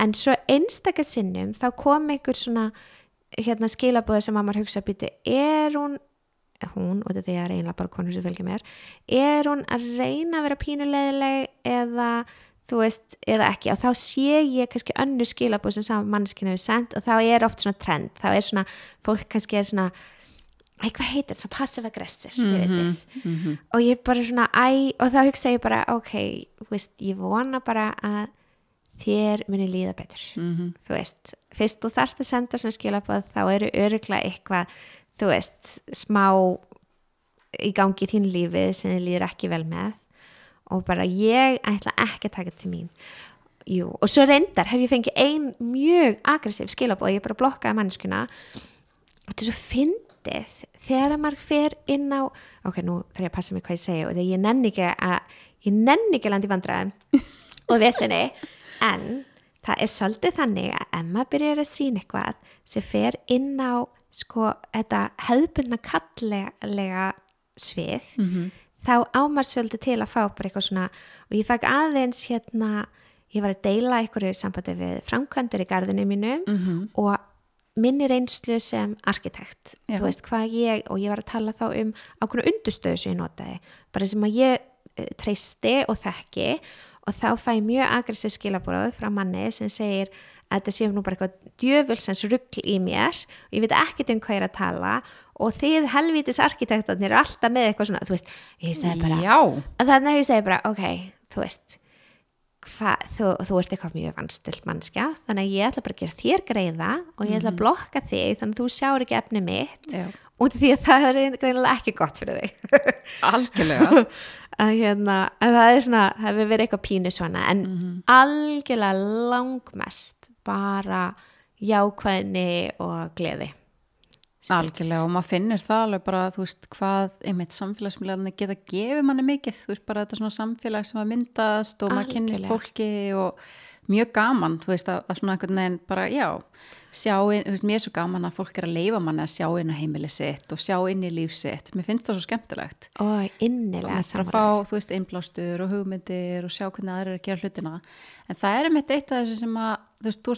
Speaker 2: En svo einstaka sinnum þá kom einhver svona hérna skilabóði sem að maður hugsa býti, er hún hún, og þetta er eiginlega bara konur sem fylgja mér er hún að reyna að vera pínulegileg eða þú veist, eða ekki? Og þá sé ég kannski önnu skilabóð sem saman mannskinu hefur sendt og þá er oft svona trend þá er svona, fólk kannski er svona æ, hvað heitir svona passive-aggressive mm -hmm, og ég bara svona æ, og þá hugsa ég bara, ok veist, ég vona bara að þér muni líða betur.
Speaker 1: Mhm.
Speaker 2: þú veist, fyrst þú þarft að senda svona skilabóð þá eru öruglega eitthvað þú veist, smá í gangi í þín lífi sem þið líður ekki vel með. Og bara ég ætla ekki að taka þetta til mín. Jú, og svo reyndar hef ég fengið ein mjög aggressív skilabóð, ég bara blokkaði mannskuna þetta er svo fyndið þegar að maður fer inn á ok, nú þarf ég að passa mig hvað ég segja og þegar ég nenni ekki að ég nenni ekki að landi vandræðum og vesenni en það er svolítið þannig að ef maður byrjar að sína eitthvað sem fer inn á sko þetta hefðbundna kallega svið þá ámar svolítið til að fá bara eitthvað svona og ég fæk aðeins hérna ég var að deila einhverju sambandi við framkvæmdur í garðinu mínu
Speaker 1: Mhm.
Speaker 2: og minni reynslu sem arkitekt.
Speaker 1: Já.
Speaker 2: þú veist hvað ég og ég var að tala þá um ákveðna undurstöðu sem ég notaði. Bara sem að ég eh, treysti og þekki og þá fæ ég mjög aggressiv skilabóð frá manni sem segir að þetta séu nú bara eitthvað djöfulsens rugl í mér og ég veit ekkert um hvað ég er að tala og þið helvítis arkitektarnir eru alltaf með eitthvað svona, þú veist, ég segi bara
Speaker 1: Já,
Speaker 2: þannig að ég segi bara, ok, þú veist hva, þú, þú ert eitthvað mjög vanstilt mannskja, þannig að ég ætla bara að gera þér greiða og ég ætla að blokka þig þannig að þú sjáur ekki efni mitt
Speaker 1: já,
Speaker 2: út af því að það er greinilega ekki gott fyrir þig.
Speaker 1: Algjörlega.
Speaker 2: Að hérna, að það er svona það hefur verið eitthvað pínu svona en
Speaker 1: Mhm.
Speaker 2: algjörlega langmest bara jákvæðni og gleði
Speaker 1: Algjörlega og maður finnur það alveg bara þú veist hvað einmitt samfélagsmiðlarnir geta gefið manni mikið, þú veist bara þetta svona samfélag sem að myndast og maður kynnist
Speaker 2: Algjörlega.
Speaker 1: fólki og mjög gaman þú veist að, að svona einhvern veginn bara já sjá inn, þú veist mér er svo gaman að fólk er að leifa manni að sjá inn á heimili sitt og sjá inn í líf sitt, mér finnst það svo skemmtilegt.
Speaker 2: Og innilega
Speaker 1: fá, þú veist, innblástur og hugmyndir og sjá hvernig aðrir eru að gera hlutina. En það er einmitt eitt af þessu sem að þú veist, þú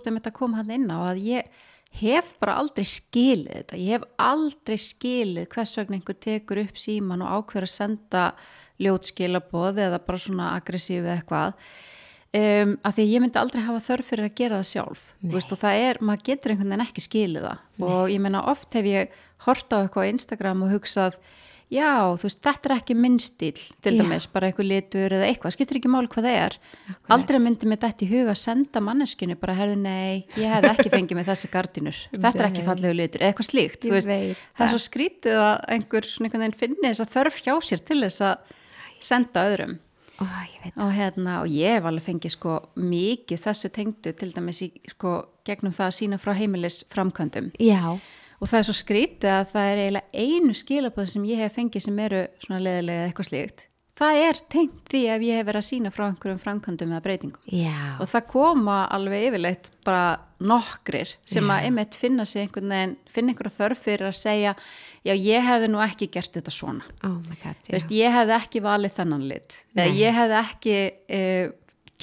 Speaker 1: hef bara aldrei skilið þetta. Ég hef aldrei skilið hvers vegna einhver tekur upp síman og ákveður að senda ljótskilaboð eða bara svona aggressífi eitthvað. Um, að því ég myndi aldrei hafa þörf fyrir að gera það sjálf veist, og það er, maður getur einhvern veginn ekki skilið það. Og ég meina oft hef ég hort á eitthvað á Instagram og hugsað já, þú veist, þetta er ekki minn stíl til
Speaker 2: Já.
Speaker 1: dæmis, bara eitthvað litur eða eitthvað, skiptir ekki máli hvað það er.
Speaker 2: Akkurat.
Speaker 1: aldrei myndi mér þetta í huga að senda manneskinu bara, herðu, nei, ég hef ekki fengið með þessi gardínur, þetta er ekki fallegu litur eitthvað slíkt,
Speaker 2: Ég
Speaker 1: þú veist.
Speaker 2: veit
Speaker 1: það er svo skrítið að einhver svona einhvern veginn finni þess að þörf hjá sér til þess að senda öðrum.
Speaker 2: Ó,
Speaker 1: og hérna, og ég hef alveg fengið sko mikið þessu tengdu til dæmis í sko gegnum það að sína frá heimilis framkvæmdum
Speaker 2: Já,
Speaker 1: og það er svo skrítið að það er eiginlega einu skilabóð sem ég hef fengið sem eru svona leðilega eitthvað slíkt. Það er tengt því ef ég hef verið að sína frá einhverjum framkvæmdum eða breytingum.
Speaker 2: Já,
Speaker 1: og það koma alveg yfirleitt bara nokkrir sem að einmitt finna sig einhvern veginn, finna einhverja þörf fyrir að segja já ég hefði nú ekki gert þetta svona.
Speaker 2: Oh god, já.
Speaker 1: veist, ég hefði ekki valið þennan lit. Eða ég hefði ekki uh,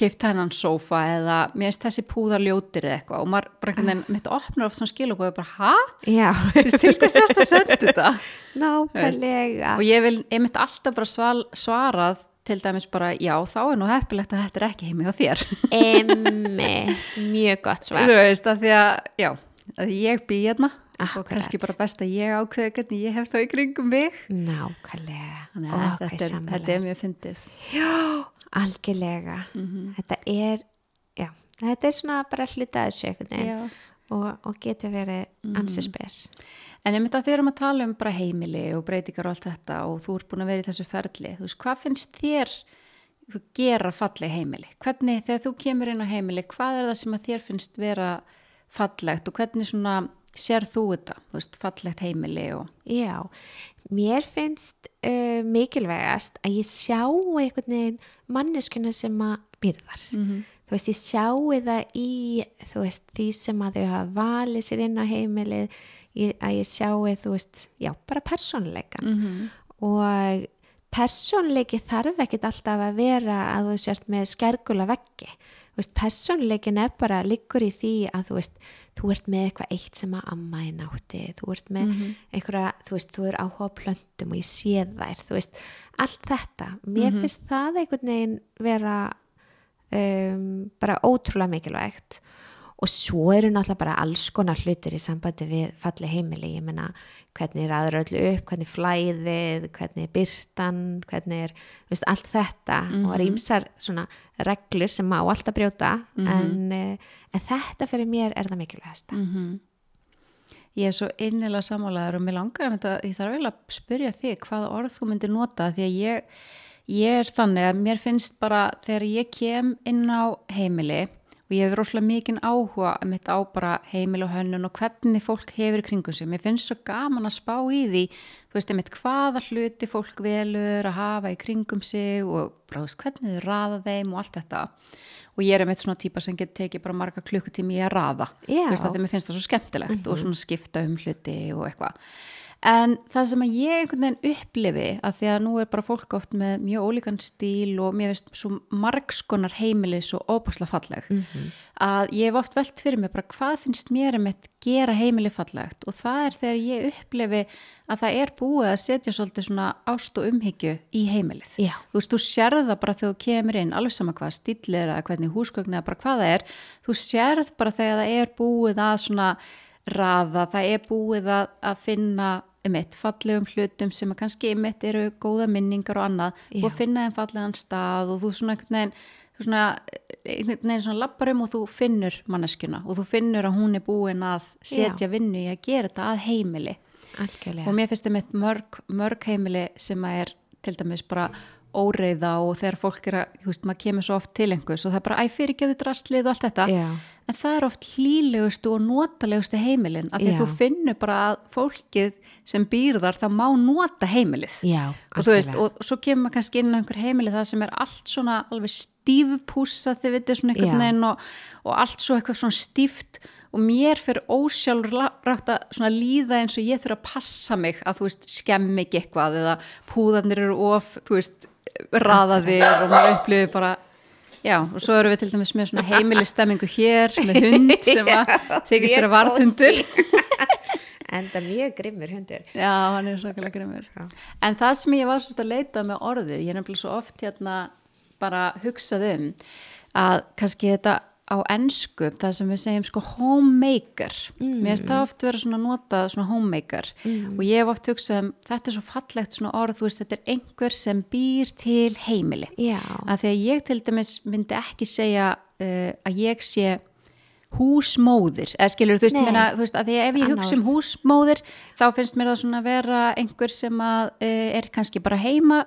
Speaker 1: keift hennan sófa eða mér finnst þessi púðar ljótir eða eitthvað og maður bara einhvern veginn mitt opnar oft svona skil og bara, hæ?
Speaker 2: Já,
Speaker 1: Þú veist, til hvað sérst að senda þetta?
Speaker 2: nákvæmlega.
Speaker 1: Og ég vil einmitt alltaf bara sval, svarað til dæmis bara, já, þá er nú heppilegt að þetta er ekki heimi á þér.
Speaker 2: Emmitt, mjög gott svar.
Speaker 1: Þú veist, að því að, já að ég bý hérna og
Speaker 2: Akkurat.
Speaker 1: kannski bara best að ég ákveði hvernig ég hef það í kringum mig.
Speaker 2: Nákvæmlega.
Speaker 1: Þannig
Speaker 2: Ó,
Speaker 1: að
Speaker 2: hvað
Speaker 1: þetta, er, þetta er mjög fyndið.
Speaker 2: Já, algjörlega. Þetta er, já, þetta er svona bara hluta þessu einhvern veginn.
Speaker 1: Já.
Speaker 2: Og, og getur verið ansi spes.
Speaker 1: En að þau erum að tala um bara heimili og breytingar og allt þetta og þú ert búin að vera í þessu ferli. Þú veist, hvað finnst þér þú gera falleg heimili? Hvernig, þegar þú kemur inn á heimili, hvað er það sem að þér finnst vera fallegt og hvernig svona sér þú þetta? Þú veist, fallegt heimili og...
Speaker 2: Já, mér finnst uh, mikilvægast að ég sjá einhvern veginn manneskuna sem að byrðar.
Speaker 1: Mhm.
Speaker 2: Þú veist, ég sjái það í, þú veist, því sem að þau hafa valið sér inn á heimilið, ég, að ég sjái, þú veist, já, bara persónleikan.
Speaker 1: -hmm.
Speaker 2: Og persónleiki þarf ekkit alltaf að vera að þú sért með skergula veggi. Þú veist, persónleikin er bara liggur í því að þú veist, þú ert með eitthvað eitt sem að amma er nátti, þú ert með einhverja, þú veist, þú er áhuga á plöntum og ég sé þær, þú veist, allt þetta. Mér finnst það einhvern veginn vera um, bara ótrúlega mikilvægt og svo eru náttúrulega bara alls konar hlutir í sambandi við falli heimili, ég meina hvernig er aðra öllu upp, hvernig er flæðið, hvernig er byrtan, hvernig er, veist, allt þetta og það er ímsar svona reglur sem má alltaf brjóta en, uh, en þetta fyrir mér er það mikilvægasta.
Speaker 1: Mhm. Ég er svo innilega sammálaður og mér langar að ég þarf eiginlega að spyrja þig hvaða orð þú myndir nota því að ég, ég er þannig að mér finnst bara þegar ég kem inn á heimili og ég hefur rosalega mikinn áhuga mitt á bara heimil og hönnun og hvernig fólk hefur í kringum sig. Mér finnst svo gaman að spá í því, þú veist, einmitt hvaða hluti fólk velur að hafa í kringum sig og bara, þú veist, hvernig þau raða þeim og allt þetta. Og ég er einmitt svona típa sem getur tekið bara marga klukkutími í að raða
Speaker 2: Já.
Speaker 1: þú veist að mér finnst það svo skemmtilegt og svona skipta um hluti og eitthvað en það sem að ég einhvern veginn upplifi að því að nú er bara fólk oft með mjög ólíkan stíl og mér veist svo margskonar heimili svo óbúslega falleg
Speaker 2: Mhm.
Speaker 1: að ég hef oft velt fyrir mig bara hvað finnst mér um að gera heimili fallegt og það er þegar ég upplifi að það er búið að setja svolítið svona ást og umhyggju í heimilið
Speaker 2: Já.
Speaker 1: þú veist, þú sérð það bara þegar þú kemur inn alveg sama hvað stíl er eða hvernig húsgögn eða bara hvað það er, þú sérð bara þegar það er búið að svona raða, það er búið að, að finna eitt fallegum hlutum sem að kannski eitt eru góða minningar og annað,
Speaker 2: Já.
Speaker 1: og finna þeim fallegan stað og þú svona einhvern veginn þú svona, einhvern veginn svona lappar um og þú finnur manneskjuna og þú finnur að hún er búin að setja vinnu í að gera þetta að heimili.
Speaker 2: Algjörlega.
Speaker 1: Og mér finnst það mitt mörg, mörg heimili sem að er til dæmis bara óreiða og þegar fólk er að, þú veist, maður kemur svo oft til einhvers og það er bara, æ, fyrirgeðu drastlið og allt þetta.
Speaker 2: Já.
Speaker 1: en það er oft hlýlegustu og notalegustu heimilin af því að þú finnur bara að fólkið sem býr þar, það má nota heimilið.
Speaker 2: Já,
Speaker 1: og þú veist, og svo kemur maður kannski inn á einhver heimili það sem er allt svona alveg stífpússa þið vitið svona einhvern veginn og, og allt svo eitthvað svona stíft. Og mér fyrir ósjálfur rætt að líða eins og ég þurfa að passa mig að þú veist skemmi ekki eitthvað eða púðarnir eru of, þú veist raðaðir og maður upplifir bara já, og svo eru við til dæmis með svona heimilistemmingu hér með hund sem að þykist þeirra varðhundur
Speaker 2: enda mjög grimmur hundur
Speaker 1: Já, hann er svakalega grimmur.
Speaker 2: Já.
Speaker 1: En það sem ég var svolítið að leita með orðið, ég er nefnilega svo oft hérna bara hugsað um að kannski þetta á ensku, það sem við segjum sko homemaker, mér finnst það oft vera svona notað svona homemaker. Og ég hef oft hugsað um, þetta er svo fallegt svona orð, þú veist, þetta er einhver sem býr til heimili.
Speaker 2: Já,
Speaker 1: Að því að ég til dæmis myndi ekki segja uh, að ég sé húsmóðir, eða skilur þú veist, meina, þú veist, að því að ef ég
Speaker 2: Annað
Speaker 1: hugsa um húsmóðir þá finnst mér það svona vera einhver sem að uh, er kannski bara heima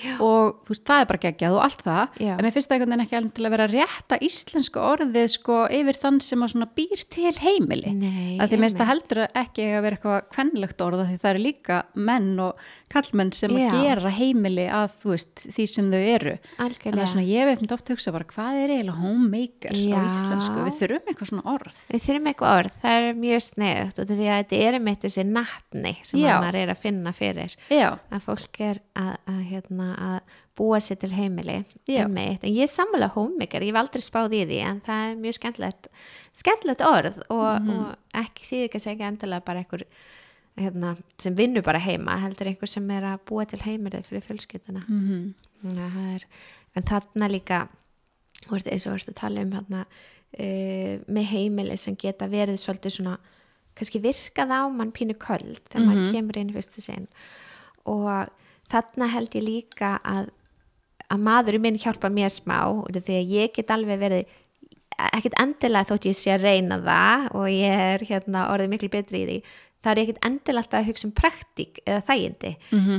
Speaker 1: vinnandi og þú veist, það er bara geggjað og allt það.
Speaker 2: Já.
Speaker 1: en mér finnst það einhvern veginn ekki alveg til að vera rétta íslenska orðið sko yfir þann sem að svona býr til heimili.
Speaker 2: Nei,
Speaker 1: að því mér finnst það heldur ekki að vera eitthvað kvennlegt orð af því það eru líka menn og kallmenn sem að
Speaker 2: Já.
Speaker 1: gera heimili að þú veist því sem þau eru.
Speaker 2: Algjörlega.
Speaker 1: Að svona ég hef oft hugsa bara hvað er eiginlega homemaker á
Speaker 2: Já.
Speaker 1: íslensku? Við þurfum eitthvað svona orð.
Speaker 2: Við þurfum eitthvað orð, það er mjög sneðugt og því að þetta er hérna, að búa sér til heimili einmitt. en ég er sammála homemaker, ég hef aldrei spáð í því en það er mjög skemmtilegt skemmtilegt orð og,
Speaker 1: Mhm.
Speaker 2: og ekki því ekki að segja endilega bara einhver hérna, sem vinnur bara heima heldur einhver sem er að búa til heimilið fyrir fjölskylduna
Speaker 1: mm -hmm.
Speaker 2: Er, en þarna líka eins og þú tala um þarna, uh, með heimili sem geta verið svolítið svona kannski virkað á mann pínu köld þegar maður kemur inn fyrstu sinn og þarna held ég líka að, að maðurinn minn hjálpa mér smá því að ég get alveg verið ekkert endilega þótt ég sé að reyna það og ég er hérna orðið miklu betri í því það er ekkert endilega alltaf að hugsa um praktík eða þægindi.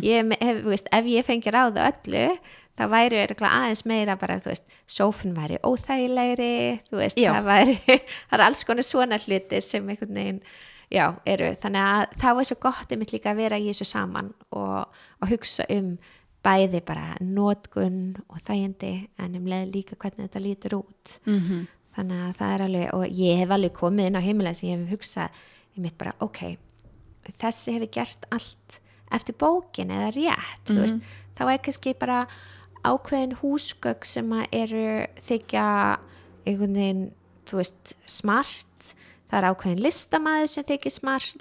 Speaker 2: Ég, me- hef, þú veist, ef ég fengi ráðu öllu þá væri aðeins meira bara þú veist, sófin væri óþægilegri veist, það væri það er alls konar svona hlutir sem einhvern veginn já, eru, þannig að þá er svo gott einmitt líka að vera í þessu saman og, og hugsa um bæði bara nótkun og þægindi en um leið líka hvernig þetta lítur út.
Speaker 1: Mhm.
Speaker 2: þannig að það er alveg og ég hef alveg komið inn á heimilega sem ég hef hugsað ég mitt bara, ok þessi hefur gert allt eftir bókin eða rétt þú veist, þá er kannski bara ákveðin húsgögg sem eru þykja einhvern veginn, þú veist smart, það er ákveðin listamæður sem þykir smart.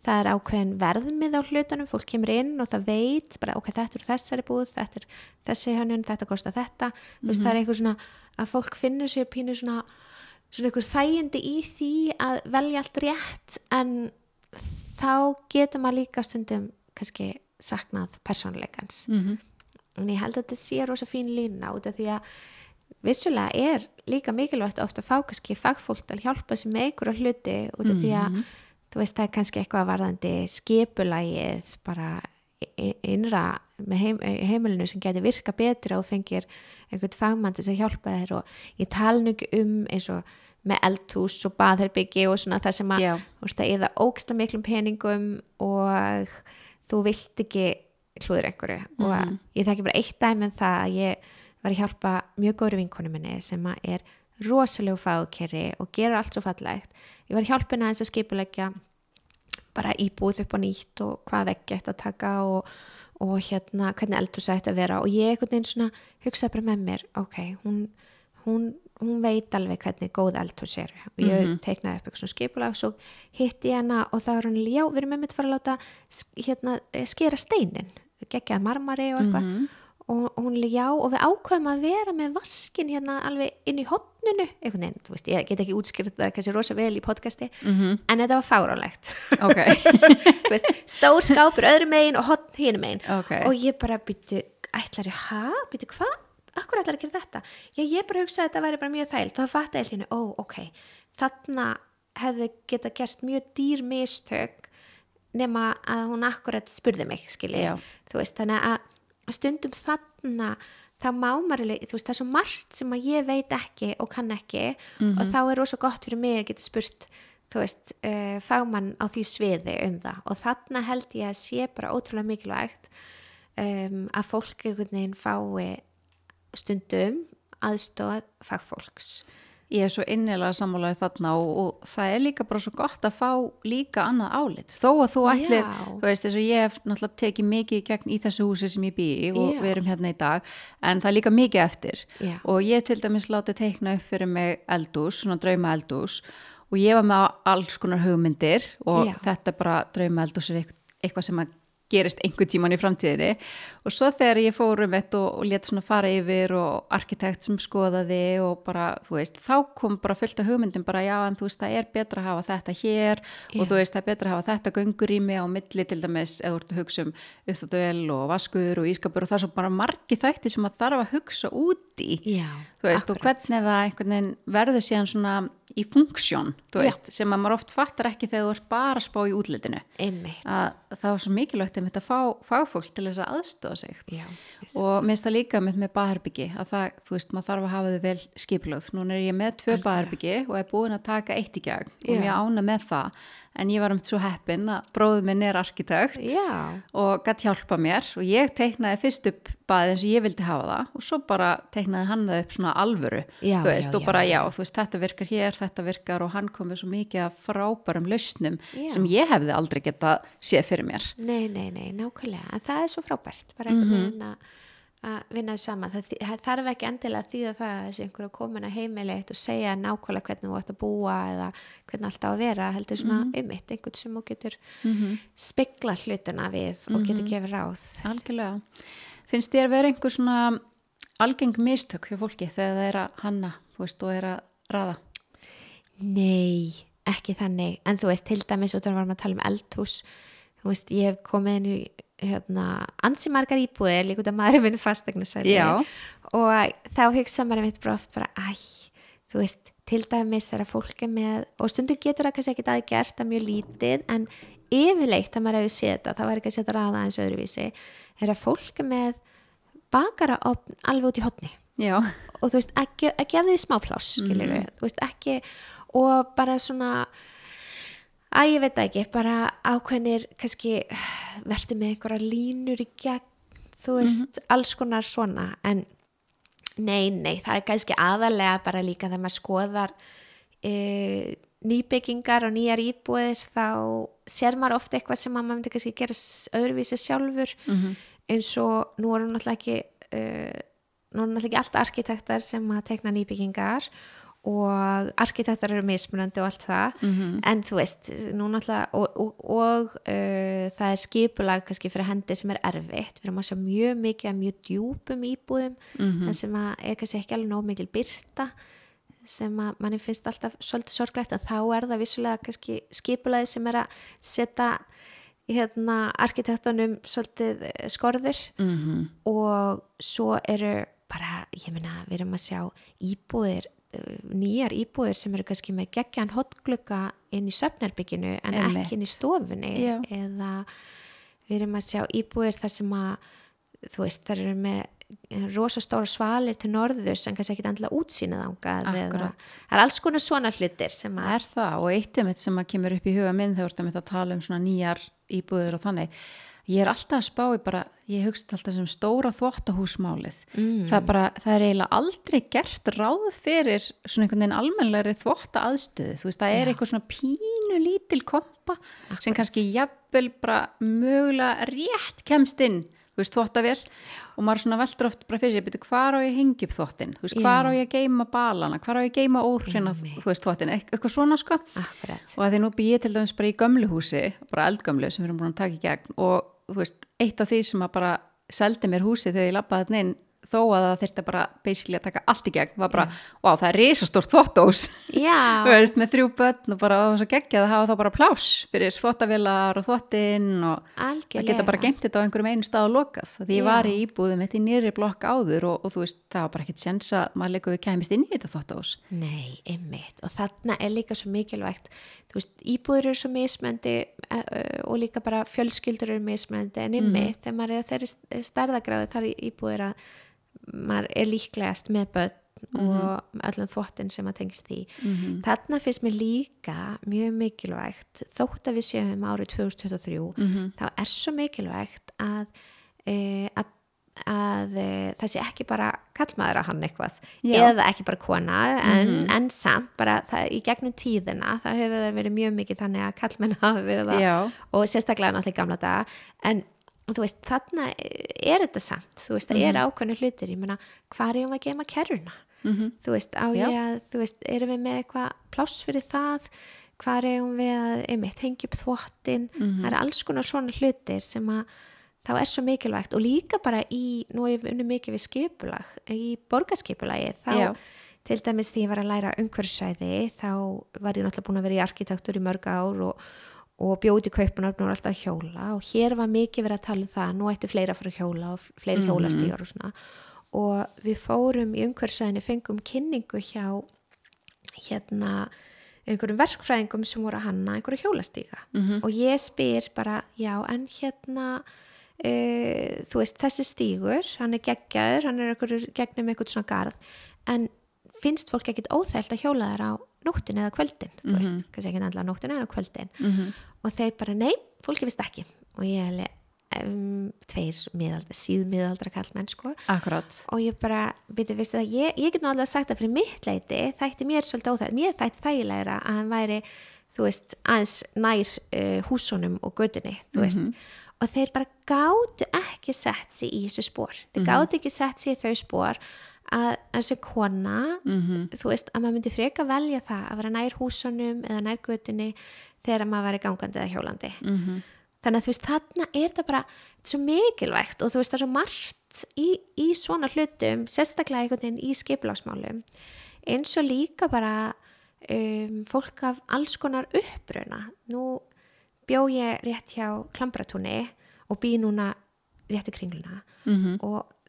Speaker 2: Það er ákveðin verðmið á hlutunum fólk kemur inn og það veit bara, ok, þetta er þessari búð, þetta er þessi hönnun þetta kostar þetta, þú veist, það er eitthvað svona að fólk finnur sér pínu svona svona einhver þægindi í því að velja allt rétt en þá getur maður líka stundum kannski saknað persónleikans
Speaker 1: Mhm.
Speaker 2: en ég held að þetta sé rosa fín lína út af því að vissulega er líka mikilvægt ofta að fá kannski fagfólk til að hjálpa sér með einhverja hluti út af því að þú veist það er kannski eitthvað varðandi skipulægið bara innra með heim, heimilinu sem getur virka betur og fengir einhvern fagmann til að hjálpa þér og ég tala nú ekki um eins og með eldhús og baðherbyggi og svona það sem að
Speaker 1: Já.
Speaker 2: þú veist að eða óksla miklum peningum og þú vilt ekki hlúður einhverju. Og ég þekki bara eitt dæmi um það að ég var að hjálpa mjög góður vinkonu minni sem er rosalegu fákeri og gerur allt svo fallegt ég var að hjálpa henni aðeins að skipulegja bara íbúð upp á nýtt og hvað veggi ætti að taka og, og hérna hvernig eldhús ætti að vera og ég einhvern veginn svona hugsaði bara með mér ok, hún, hún, hún veit alveg hvernig góð eldhús er og ég
Speaker 1: Mhm.
Speaker 2: teiknaði upp eitthvað svona skipulag svo hitti ég hana og það var hann já, við erum með mitt fara að láta hérna, skera steinin geggjaði marmari og eitthvað
Speaker 1: Mhm.
Speaker 2: og, og hún líka já og við ákveðum að vera með vaskin hérna alveg inn í hotninu einhvern veginn, þú veist, ég get ekki útskýrt það kannski rosa vel í podcasti
Speaker 1: Mhm.
Speaker 2: en þetta var fáránlegt.
Speaker 1: Ok,
Speaker 2: Þú veist, stór skápur öðru megin og hotn hínum megin.
Speaker 1: Ok.
Speaker 2: og ég bara býtu, ætlar ég, hæ, býtu hvað akkur ætlar að gera þetta? Já, ég bara hugsaði að þetta væri bara mjög þæl þá fatt ég hérna, ó, ok. Þarna hefði geta gerst mjög dýr mistök nema að hún akkurat spurði mig skilji, þú veist, þannig að stundum þarna þá má maður, þú veist, það er svo margt sem að ég veit ekki og kann ekki og þá er rosa gott fyrir mig að geta spurt þú veist, uh, fagmann á því sviði um það. Og þarna held ég að sé bara ótrúlega mikilvægt um, að fólk einhvern veginn fái stundum aðstóð fagfólks
Speaker 1: ég er svo innilega sammálaði þarna og, og það er líka bara svo gott að fá líka annað álit þó að þú ætlir,
Speaker 2: Já.
Speaker 1: þú veist þess að ég hef náttúrulega tekið mikið í gegn í þessu húsi sem ég bý í og
Speaker 2: Já.
Speaker 1: við erum hérna í dag en það er líka mikið eftir
Speaker 2: Já.
Speaker 1: og ég til dæmis látið teikna upp fyrir mig eldús, svona drauma eldús og ég var með alls konar hugmyndir og þetta bara drauma eldús er eitthvað sem að gerist einhver tíman í framtíðinni. Og svo þegar ég fór um þetta og, og let svona fara yfir og arkitekt sem skoðaði og bara, þú veist, þá kom bara fullt af hugmyndum bara já en þú veist það er betra að hafa þetta hér og
Speaker 2: Já.
Speaker 1: þú veist það er betra að hafa þetta göngurými á milli til dæmis eða þú ert að hugsa um uppþáttuvel og vaskur og ískapur og það er svo bara margi þætti sem að þarf að hugsa út í.
Speaker 2: Já,
Speaker 1: þú veist, og hvernig það einhvern veginn verður síðan svona í funksjón, þú
Speaker 2: Já.
Speaker 1: veist, sem að maður oft fattar ekki þegar þú ert bara að spá í útlitinu.
Speaker 2: Einmitt.
Speaker 1: Að það var svo mikilvægt að fá fagfólk til þess að aðstofa sig.
Speaker 2: Já,
Speaker 1: og minnst það líka með, með baðherbyggi að það, þú veist, maður þarf að hafa þau vel skipilöð núna er ég með tvö baðherbyggi og er búin að taka eitt í gegn og
Speaker 2: Já.
Speaker 1: mér ána með það. En ég var um svo heppin að bróður minn er arkitekt
Speaker 2: Já,
Speaker 1: og gætt hjálpa mér og ég teiknaði fyrst upp baðið eins og ég vildi hafa það og svo bara teiknaði hann það upp svona alvöru
Speaker 2: Já,
Speaker 1: þú veist,
Speaker 2: já,
Speaker 1: og bara
Speaker 2: já,
Speaker 1: já, þú veist, þetta virkar hér, þetta virkar og hann kom með svo mikið af frábærum lausnum
Speaker 2: Já.
Speaker 1: sem ég hefði aldrei getað séð fyrir mér
Speaker 2: nei, nei, nei, nákvæmlega en það er svo frábært, bara einhvern
Speaker 1: Mhm.
Speaker 2: veginn að að vinna saman, það, það þarf ekki endilega að þýða það að þessi einhverju komin að heimili eitt og segja nákvæmlega hvernig þú ætti að búa eða hvernig allt á að vera, heldur svona
Speaker 1: Mhm.
Speaker 2: um einmitt, einhvern sem þú getur spegla hlutina við og
Speaker 1: Mhm.
Speaker 2: getur gefið ráð
Speaker 1: algjörlega finnst þér vera einhver svona algeng mistök hjá fólki þegar það er að hanna veist, og er að raða
Speaker 2: Nei, ekki þannig. En þú veist, til dæmis af að varum að tala um eldhús þú veist, ég hef komið inn í hérna, ansi margar íbúðir líka út af maður vinn fastegnisæli
Speaker 1: Já.
Speaker 2: og þá hugsa maður mitt bara oft bara, æ, þú veist til dæmis þegar fólk er með og stundum getur það kannski ekki aðgert það er mjög lítið, en yfirleitt að maður hefur séð þetta, það var ekki að setja ræða eins öðruvísi, er að fólk er með bakara alveg út í hotni
Speaker 1: já,
Speaker 2: og þú veist, ekki, ekki af því smá pláss skilur þú veist, ekki og bara svona að ég veit ekki, bara ákveðnir kannski verður með einhverja línur í gegn þú veist, alls konar svona. En nei, nei, það er kannski aðalega bara líka þegar maður skoðar e, nýbyggingar og nýjar íbúðir þá sér maður ofta eitthvað sem að maður myndi kannski gera öðruvísi sjálfur. Eins og nú erum náttúrulega ekki uh, nú erum náttúrulega ekki alltaf arkitektar sem að tekna nýbyggingar og arkitektar eru mismunandi og allt það. En þú veist, og, og, og uh, það er skipulag kannski fyrir hendi sem er erfitt. Við erum að sjá mjög mikið að mjög djúpum íbúðum mm sem að er kannski ekki alveg nóg mikil byrta sem að manni finnst alltaf svolítið sorglegt. En þá er það vissulega kannski skipulagi sem er að setja hérna arkitektunum svolítið eh, skorður.
Speaker 1: Mm
Speaker 2: og svo eru bara, ég meina, við erum að sjá íbúðir, nýjar íbúðir sem eru kannski með geggjan hotglugga inn í söfnarbygginu en
Speaker 1: Einmitt.
Speaker 2: ekki inn í stofunni
Speaker 1: Já.
Speaker 2: eða við erum að sjá íbúðir þar sem að þú veist, þar eru með rosa stóra svalir til norðurs en kannski ekki endilega útsýnið ángað eða það er alls konar svona hlutir sem að
Speaker 1: er það og eitt um þetta sem að kemur upp í huga minn þegar þú ert að að tala um svona nýjar íbúður og þannig ég er alltaf að spá í bara, ég hugst alltaf sem stóra þvottahúsmálið.
Speaker 2: Mm.
Speaker 1: það, bara, það er eiginlega aldrei gert ráð fyrir svona einhvern veginn almennlegri þvotta aðstöðu, þú veist, það er
Speaker 2: Já.
Speaker 1: eitthvað svona pínu lítil kompa sem kannski jafnvel bara mögulega rétt kemst inn þú veist, þvottavél. Og maður svona veldur oft bara fyrir sér, betur hvar á ég að hengja upp þvottin? Þú veist,
Speaker 2: Já.
Speaker 1: hvar á ég geima balana? Hvar á ég geima óhrina, þú veist, þvottin eit- eitthvað svona sko.
Speaker 2: Akkurat.
Speaker 1: og að því nú bý ég til dæmis bara í gömlu húsi bara eldgömlu sem við erum búin að taka í gegn. Og veist, eitt af því sem að bara seldi mér húsi þegar ég þarna inn þó að það þyrfti bara basically að taka allt í gegn var bara, wow, það er risastórt þvottós þú veist, með þrjú börn og bara og svo geggjað að hafa þá bara pláss fyrir þvottavélar og þvottinn og það
Speaker 2: algjörlega.
Speaker 1: geta bara geimt þetta á einhverjum einu stað og lokað því ég
Speaker 2: Já.
Speaker 1: var í íbúðum mitt í nýri blokk áður og, og þú veist, það var bara ekkit sens að maður leikur við kæmist inn í þetta þvottós
Speaker 2: Nei, einmitt. Og þarna er líka svo mikilvægt, þú veist, íbúður eru svo mismöndi uh, og líka bara fjölskyldur eru mismöndi en einmitt þegar maður er að þeirri stærðagráði þar íbúður að maður er líklegast með börn og öllum þvottin sem að tengist því. Þarna finnst mér líka mjög mikilvægt, þótt að við séum árið 2023, þá er svo mikilvægt að, uh, að að e, það sé ekki bara kallmaður að hann eitthvað
Speaker 1: Já.
Speaker 2: eða ekki bara kona en, en samt bara það, í gegnum tíðina það hefur það verið mjög mikið þannig að kallmenn hafa verið það
Speaker 1: Já.
Speaker 2: og sérstaklega náttúrulega gamla daga en þú veist þarna er þetta samt þú veist það eru ákveðnu hlutir ég meina hvað er ég um að geima kerruna
Speaker 1: Mhm.
Speaker 2: þú veist á
Speaker 1: Já.
Speaker 2: ég að þú veist erum við með eitthvað pláss fyrir það hvað er við að einmitt hengja upp þvottin
Speaker 1: Mhm.
Speaker 2: það er alls konar svona hlutir sem að þá er svo mikilvægt og líka bara í, nú hef ég unni mikið við skipulag í borgarskipulagi þá
Speaker 1: Já.
Speaker 2: til dæmis því ég var að læra umhverfisæði þá var ég náttúrulega búin að vera í arkitektur í mörg ár og, og bjóti kaupunar og alltaf að hjóla. Og hér var mikið verið að tala um það, nú ættu fleira að fara að hjóla og fleiri hjólastígar og svona. Og við fórum í umhverfisæðinni fengum kynningu hjá hérna einhverjum verkfræðingum sem voru að hanna einhverju hjólastíga. Og ég spyr bara, já, en hérna uh, þú veist, þessi stígur hann er geggjaður, hann er einhverju, gegnum einhvern svona garð en finnst fólk ekkit óþælt að hjóla þær á nóttin eða kvöldin, þú veist, kannski ekki á nóttin eða kvöldin.
Speaker 1: Mhm.
Speaker 2: og þeir bara, nei, fólki vist ekki. Og ég hefði um, tveir miðaldra, síðmiðaldra kallmenn sko.
Speaker 1: Akkurat.
Speaker 2: Og ég bara, veitir, veistu það, ég, ég get nú alveg sagt það fyrir mitt leiti, þætti mér svolítið óþægt, mér þætti þægilegra að hann væri, þú veist, aðeins nær uh, húsunum og gödunni, þú veist, og þeir bara gátu ekki sett sig í þessu spór, þeir gátu ekki sett sig í þau spór að þessi kona, þú veist, að maður myndi freka velja það að vera nær húsunum eða nær gödunni þegar maður væri gangandi eða hjólandi.
Speaker 1: Mhm.
Speaker 2: Þannig að þú veist, þarna er það bara svo mikilvægt og þú veist, það er svo margt í, í svona hlutum, sérstaklega einhvern veginn í skipilagsmálum, eins og líka bara um, fólk af alls konar uppruna. Nú bjó ég rétt hjá Klambratúni og bý núna rétt í kringluna
Speaker 1: Mhm.
Speaker 2: og myrna,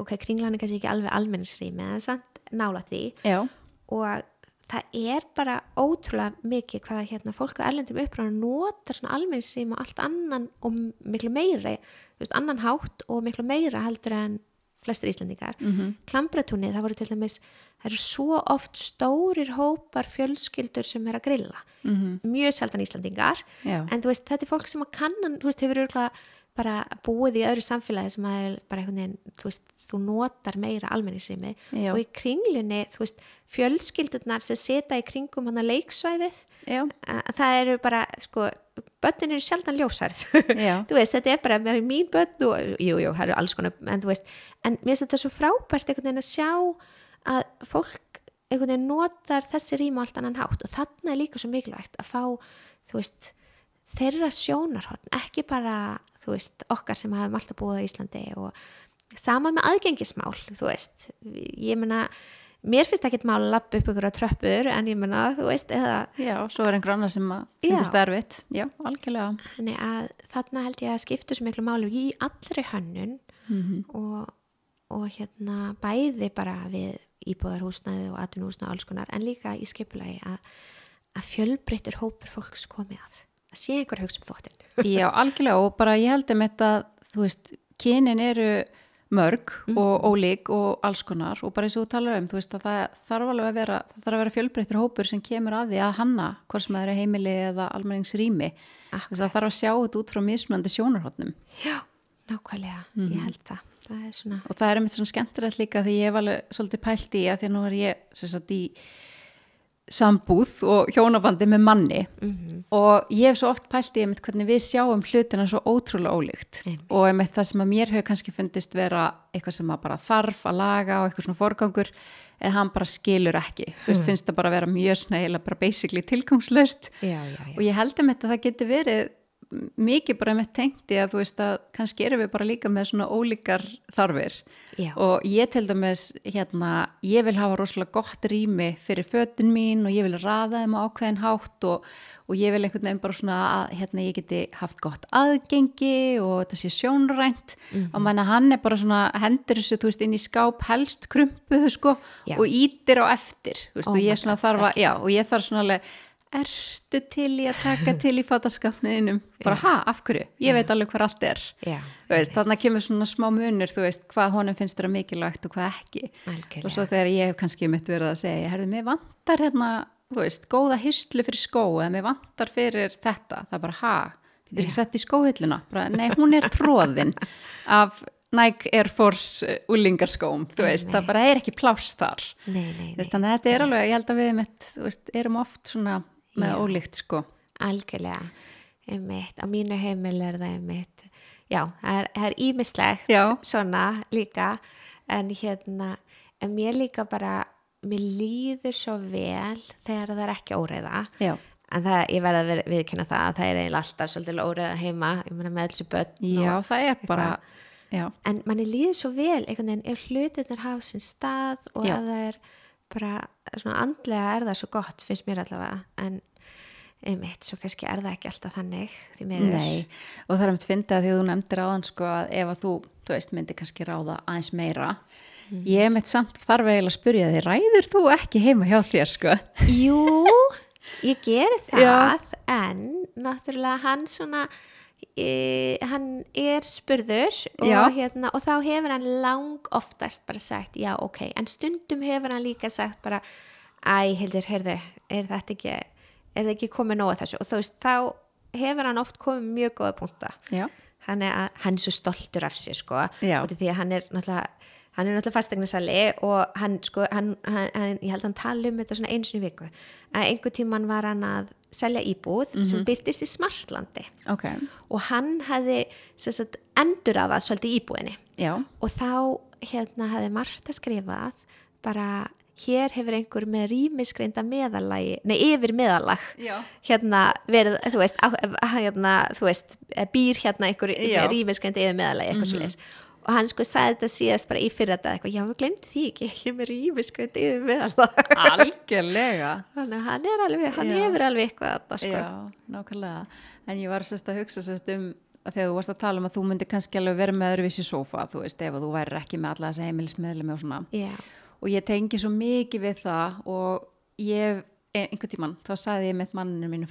Speaker 2: ok, kringlan er kannski ekki alveg almennisrými, en samt nála því
Speaker 1: Já,
Speaker 2: og það er bara ótrúlega mikið hvað hérna fólk á erlendum uppræðan notar svona almennsrým og allt annan og miklu meira þú veist, annan hátt og miklu meira heldur en flestir Íslendingar mm. -hmm. Klambratúni, það voru til dæmis það eru svo oft stórir hópar fjölskyldur sem er að grilla
Speaker 1: Mhm.
Speaker 2: mjög sjaldan Íslandingar
Speaker 1: Já.
Speaker 2: en þú veist, þetta er fólk sem að kannan þú veist, hefur örgulega bara búið í öðru samfélagi sem að bara einhvern veginn þú veist, þú notar meira almenningsrými. Og í kringlunni, þú veist fjölskyldurnar sem setja í kringum hann að leiksvæðið, að það eru bara, sko, börnin eru sjaldan ljósærð
Speaker 1: Já.
Speaker 2: þú veist, þetta er bara mér er mín börn og, jú, jú, það eru alls konar en þú veist, en mér finnst þetta svo frábært einhvern veginn að sjá að fólk einhvern veginn notar þessi rým á allt annan hátt. Og þarna er líka svo mikilvægt að fá, þú veist þeirra sjónarhótt, ekki bara þú veist, okkar sem hafum alltaf búið á Íslandi og sama með aðgengismál, þú veist. Ég meina, mér finnst ekki mál að lappa upp ykkur á tröppur, en ég meina þú veist, eða
Speaker 1: já, svo er einhver annar sem að finnst erfitt Já, algjörlega.
Speaker 2: Þannig að þarna held ég að skiptu svo miklu málu í allri hönnun
Speaker 1: Mhm.
Speaker 2: og, og hérna bæði bara við íbúðarhúsnaði og atvinnhúsnaði og alls konar en líka í skipulagi að, að fjölbreyttur hópur fólks komi að að sé einhver hugsa um þóttin
Speaker 1: Já, algjörlega og bara ég held um þetta, þú veist, kynin eru mörg og ólík og alls konar og bara eins og þú talar um, þú veist að það þarf alveg að vera, það þarf að vera fjölbreyttur hópur sem kemur að því að hanna hvort sem það eru heimili eða almenningsrými. Það þarf að sjá þetta út frá mismunandi sjónarhóttnum
Speaker 2: Já, nákvæmlega,
Speaker 1: Mhm.
Speaker 2: ég held það. Það svona,
Speaker 1: og það er einmitt svona skemmtilegt líka því ég hef alveg svolítið pælt í að því að nú er ég sem sagt í sambúð og hjónabandi með manni. Og ég hef svo oft pælt í einmitt hvernig við sjáum hlutina svo ótrúlega ólíkt.
Speaker 2: Einmitt.
Speaker 1: og einmitt það sem að mér hefur kannski fundist vera eitthvað sem að bara þarf að laga og eitthvað svona forgangur en hann bara skilur ekki, þú veist, finnst það bara að vera mjög svona eiginlega bara basically tilgangslaust.
Speaker 2: Já, já, já.
Speaker 1: Og ég held um þetta að það geti verið mikið bara með tengti að þú veist að kannski erum við bara líka með svona ólíkar þarfir
Speaker 2: Já.
Speaker 1: og ég til dæmis hérna, ég vil hafa rosalega gott rými fyrir fötin mín og ég vil raða þeim á ákveðin hátt og, og ég vil einhvern veginn bara svona að hérna, ég geti haft gott aðgengi og þetta sé sjónrænt
Speaker 2: Mhm.
Speaker 1: og manna hann er bara svona hendur þessu þú veist inn í skáp helst krumpuðu sko
Speaker 2: Já.
Speaker 1: og ítir á eftir veist,
Speaker 2: Oh
Speaker 1: og ég þarf að, já, og ég þarf svona alveg ertu til í að taka til í fataskapniðinum bara ha, af hverju, ég veit alveg hver allt er.
Speaker 2: Já,
Speaker 1: Þú veist, þarna kemur svona smá munur þú veist, hvað honum finnst þér mikilvægt og hvað ekki.
Speaker 2: Algjörlega.
Speaker 1: og svo þegar ég hef kannski mitt verið að segja, herðu, mér vantar hérna, þú veist, góða hyslu fyrir skó eða mér vantar fyrir þetta. Það er bara, ha, getur ekki sett í skóhilluna? Bara, nei, hún er tróðin af Nike Air Force uh, úlingarskóm, þú veist, það bara er ekki
Speaker 2: Nei, nei, nei,
Speaker 1: veist, þannig að þetta er alveg, ég held að við mitt, veist, erum oft svona með
Speaker 2: Já.
Speaker 1: ólíkt sko.
Speaker 2: Algjörlega. Einmitt, á mínu heimil er það einmitt já, það er, ímislegt svona líka. En hérna, en mér líka bara mér líður svo vel þegar það er ekki óreiða.
Speaker 1: Já,
Speaker 2: en það, ég verða að viðurkenna það að það er eiginlega alltaf svolítið óreiða heima. Ég meina með þessu börn
Speaker 1: já það er bara já,
Speaker 2: en manni líður svo vel einhvern veginn ef hlutirnir hafa sinn stað og ef það er bara svona andlega er það svo gott finnst mér allavega en einmitt, svo kannski er það ekki alltaf þannig því miður.
Speaker 1: Nei og það er að finna að því að þú nefndir áðan sko að ef að þú, þú veist, myndi kannski ráða aðeins meira. Ég mitt samt þarf eiginlega að spyrja þig, ræður þú ekki heima hjá þér sko?
Speaker 2: Jú, ég geri það
Speaker 1: Já.
Speaker 2: en náttúrulega hann svona e, hann er spurður og, hérna, og þá hefur hann lang oftast bara sagt já ok, en stundum hefur hann líka sagt bara æ, heldur, heyrðu, er þetta ekki er það ekki komið nóg að þessu? Og veist, þá hefur hann oft komið mjög góða punta hann er, að, hann er svo stoltur af sér sko, af því að hann er náttúrulega hann er náttúrulega fastegnisali og hann sko, hann, hann, hann, ég held að hann tala um þetta svona sinni í viku, að einhver tíman var hann að selja íbúð sem byrtist í Smartlandi
Speaker 1: ok
Speaker 2: og hann hefði sagt, endur að það svolítið íbúðinni
Speaker 1: já,
Speaker 2: og þá hérna hefði Marta skrifað bara hér hefur einhver með rýmisgreinda meðalagi, nei yfir meðalag
Speaker 1: Já.
Speaker 2: hérna verið, þú veist, á, hérna, þú veist býr hérna einhver
Speaker 1: Já. Mhm.
Speaker 2: rýmisgreinda yfir meðalagi eitthvað mm -hmm. Og hann sko sagði þetta síðast bara í þetta eitthvað, já, við glemdi því ekki ég er með rýmisgreinda yfir meðalag
Speaker 1: algjörlega
Speaker 2: þannig að hann er alveg, hann
Speaker 1: Já.
Speaker 2: hefur alveg eitthvað þetta sko
Speaker 1: Já, nákvæmlega. En ég var sérst að hugsa sérst um að þegar þú varst að tala um að þú myndir kannski alveg vera með öðruvísi sófa, þú veist, ef að þú værir ekki með alla þessa heimilismeðlemi og svona.
Speaker 2: Já.
Speaker 1: Og ég tengi svo mikið við það og ég, einhvern tíman, þá sagði ég mitt manninu mínu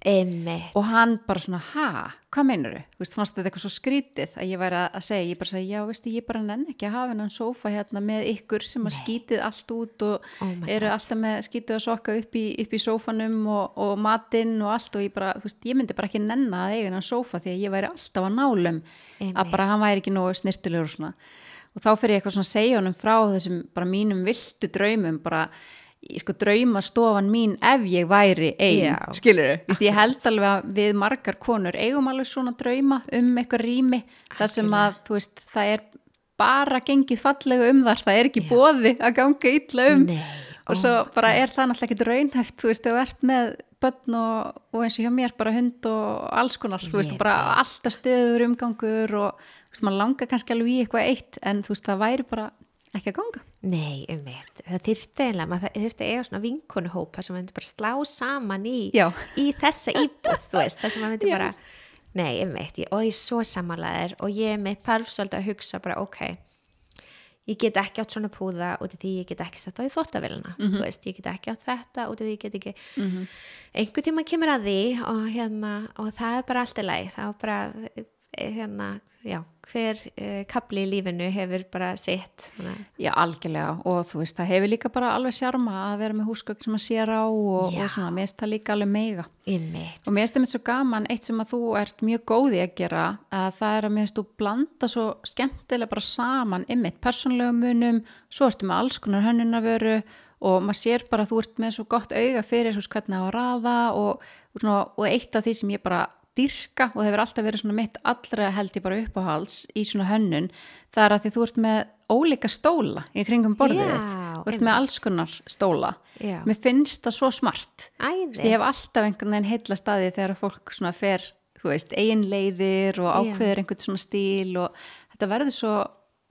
Speaker 2: Einmitt.
Speaker 1: Og hann bara svona, ha, hvað meinur þau? Þú veist, fannst þetta eitthvað svo skrítið að ég væri að segja, ég bara segi, já, veistu, ég bara nenni ekki að hafa hennan sófa hérna með ykkur sem að skítið allt út og
Speaker 2: Oh
Speaker 1: eru alltaf með skítið að sokka upp í, upp í sófanum og, og matinn og allt og ég bara, þú veist, ég myndi bara ekki nenna að eiga hennan sófa því að ég væri alltaf að nálum
Speaker 2: Einmitt.
Speaker 1: að bara hann væri ekki nógu snirtilegur og svona. Og þá fyrir ég eitthvað svona að segja honum frá þessum bara mínum viltu draumum, bara sko draumastofan mín ef ég væri ein,
Speaker 2: Já.
Speaker 1: skilur þau ég held alveg að við margar konur eigum alveg svona drauma um eitthvað rými þar sem að veist það er bara gengið fallega um þar það er ekki bóði að ganga illa um.
Speaker 2: Nei,
Speaker 1: og svo
Speaker 2: oh
Speaker 1: bara er það náttúrulega ekki raunhæft þú veist, þú ert með börn og, og eins og hjá mér bara hund og alls konar, þú veist, bara alltaf stöður umgangur og þú veist, maður langar kannski alveg í eitthvað eitt en þú veist, það væri bara ekki að ganga
Speaker 2: Nei, um veit, það þyrfti eiginlega, maður þyrfti eiga svona vinkonuhópa sem myndi bara slá saman í,
Speaker 1: Já.
Speaker 2: í þessa íbúð, þú veist, þess að maður myndi
Speaker 1: Já.
Speaker 2: bara, nei, um veit, og ég er svo samanlegaðir og ég með þarf svolítið að hugsa bara, ok, ég get ekki átt svona púða út af því ég get ekki sett á í þóttavélina mm -hmm. veist, ég get ekki átt þetta út af því ég get ekki
Speaker 1: Mhm.
Speaker 2: einhver tíma kemur að því og, hérna, og það er bara allt í lagi það er bara hérna, já, hver uh, kapli í lífinu hefur bara sitt
Speaker 1: Já, algjörlega og þú veist, það hefur líka bara alveg sjarma að vera með húsgögn sem að sér á og, og svona, mér finnst það líka alveg meiga.
Speaker 2: Einmitt.
Speaker 1: Og mér finnst það með svo gaman, eitt sem að þú ert mjög góði að gera, að það er að mér finnst þú blanda svo skemmtilega bara saman ymmit persónlega munum, svo ertu með alls konar hönnunarvöru og maður sér bara að þú ert með svo gott auga fyrir hvernig það á að raða og, og, svona, og eitt af því sem ég bara dyrka og hefur alltaf verið svona mitt allra held ég bara uppáhalds í svona hönnun það er að því þú ert með ólíka stóla í kringum borðið
Speaker 2: Já,
Speaker 1: þitt og ert
Speaker 2: einmitt.
Speaker 1: með alls konar stóla
Speaker 2: Já.
Speaker 1: mér finnst það svo smart
Speaker 2: Æði.
Speaker 1: Þess, ég hef alltaf einhvern veginn heilla staði þegar fólk svona fer, þú veist, eigin leiðir og ákveður einhvern svona stíl og þetta verður svo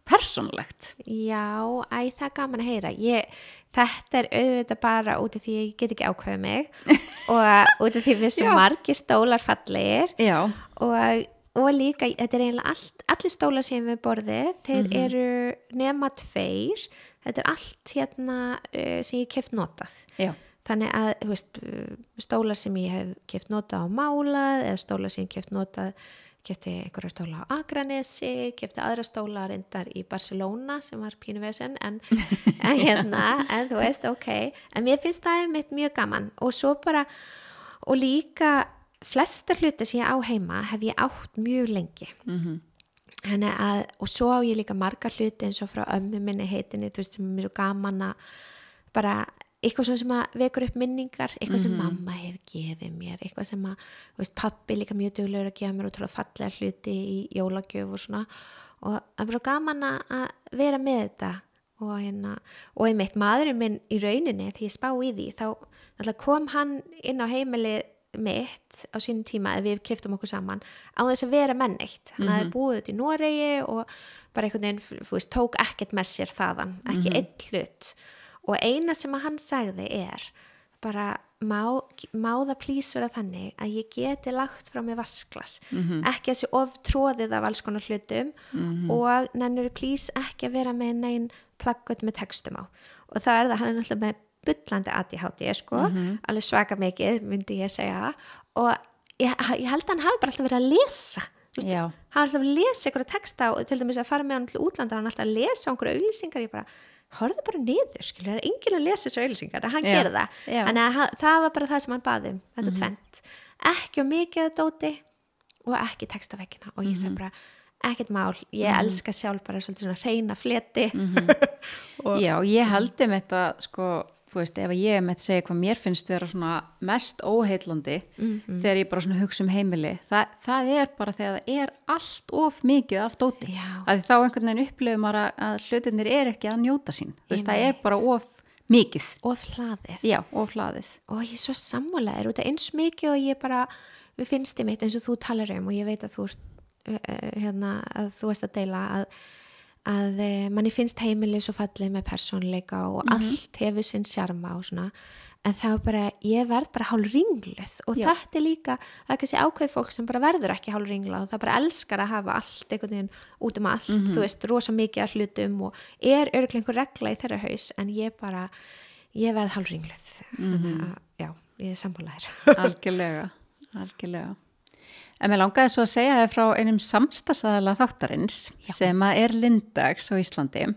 Speaker 1: persónulegt.
Speaker 2: Já, æ, það er gaman að heyra. Ég, þetta er auðvitað bara út af því ég get ekki ákveðið mig og út af því við svo
Speaker 1: Já.
Speaker 2: margir stólar fallegir
Speaker 1: Já,
Speaker 2: og, og líka, þetta er eiginlega allt, allir stólar sem við borðið, þeir eru nema tveir, þetta er allt hérna uh, sem ég keft notað.
Speaker 1: já,
Speaker 2: Þannig að, þú veist, stólar sem ég hef keft notað á málað eða stólar sem ég hef keft notað, kefti einhverja stóla á Akranesi, kefti aðra stóla reyndar í Barcelona sem var pínu vesen, en, en hérna, en þú veist, ok. En mér finnst það mitt mjög gaman og svo bara, og líka flesta hluti sem ég á heima hef ég átt mjög lengi.
Speaker 1: mhm,
Speaker 2: Þannig að, og svo á ég líka marga hluti eins og frá ömmu minni heitinni, þú veist, sem er mjög gaman að bara eitthvað sem að vekur upp minningar, eitthvað sem mamma hefur gefið mér, eitthvað sem að, veist, pappi líka mjög duglegur að gefa mér útrúlega fallega hluti í jólagjöf og svona. Og það er bara gaman að vera með þetta og hérna, og einmitt maðurinn minn í rauninni, því ég spá í því, þá kom hann inn á heimilið mitt á sínum tíma að við keftum okkur saman á þess að vera menn eitt hann hafði búið þetta í Noregi og bara einhvern veginn, þú veist, tók ekkert með sér þaðan, ekki einn hlut og eina sem að hann sagði er bara má, má það plís vera þannig að ég geti lagt frá mig vasklas ekki þessi of tróðið af alls konar hlutum og nennur plís ekki að vera með neinn plaggut með textum á. Og það er það, hann er náttúrulega með bullandi ADHD sko, alveg svaka mikið myndi ég segja. Og ég, ég held að hann hafi bara alltaf verið að lesa hann var alltaf að lesa einhverja texta og til dæmis að fara með hann til útlanda hann alltaf að lesa einhverja auðlýsingar ég bara, horfðu bara niður skilur, það er enginn að lesa þessu auðlýsingar en hann
Speaker 1: Já,
Speaker 2: gerir það,
Speaker 1: já.
Speaker 2: þannig að það var bara það sem hann baði um, þetta tvent ekki og mikið að dóti og ekki textaveggina og ég
Speaker 1: Mhm.
Speaker 2: sem bara ekkert mál, ég elska sjálf bara svolítið svona reyna fleti
Speaker 1: Mhm. Já, ég haldi með þetta, sko, þú veist, ef ég með að segja hvað mér finnst vera svona mest óheillandi þegar ég bara svona hugsa um heimili, það, það er bara þegar það er allt of mikið af dóti. Að þá einhvern veginn upplifum maður að- að hlutinir er ekki að njóta sín. Þú veist, það er bara of mikið.
Speaker 2: og hlaðið
Speaker 1: Já, of hlaðið.
Speaker 2: og ég er svo sammálaður út af eins mikið og ég bara, við finnst ég mitt eins og þú talar um og ég veit að þú uh, hérna, að þú veist að deila að, að uh, manni finnst heimilið svo fallið með persónleika og allt hefur sinn sjarma og svona. En er bara, ég verð bara hálf ringluð. Og
Speaker 1: Já.
Speaker 2: þetta er líka, það er kannski ákveð fólk sem bara verður ekki hálf ringluð og það bara elskar að hafa allt einhvern veginn út um allt, þú veist, rosa mikið af hlutum og er örglega einhver regla í þeirra haus en ég bara, ég verð hálf ringluð. Þannig að, já, ég er sammálaðir
Speaker 1: Algjörlega, algjörlega. En mér langaði svo að segja þér frá einum samstagsæðala þáttarins sem að er Lindags á Íslandi.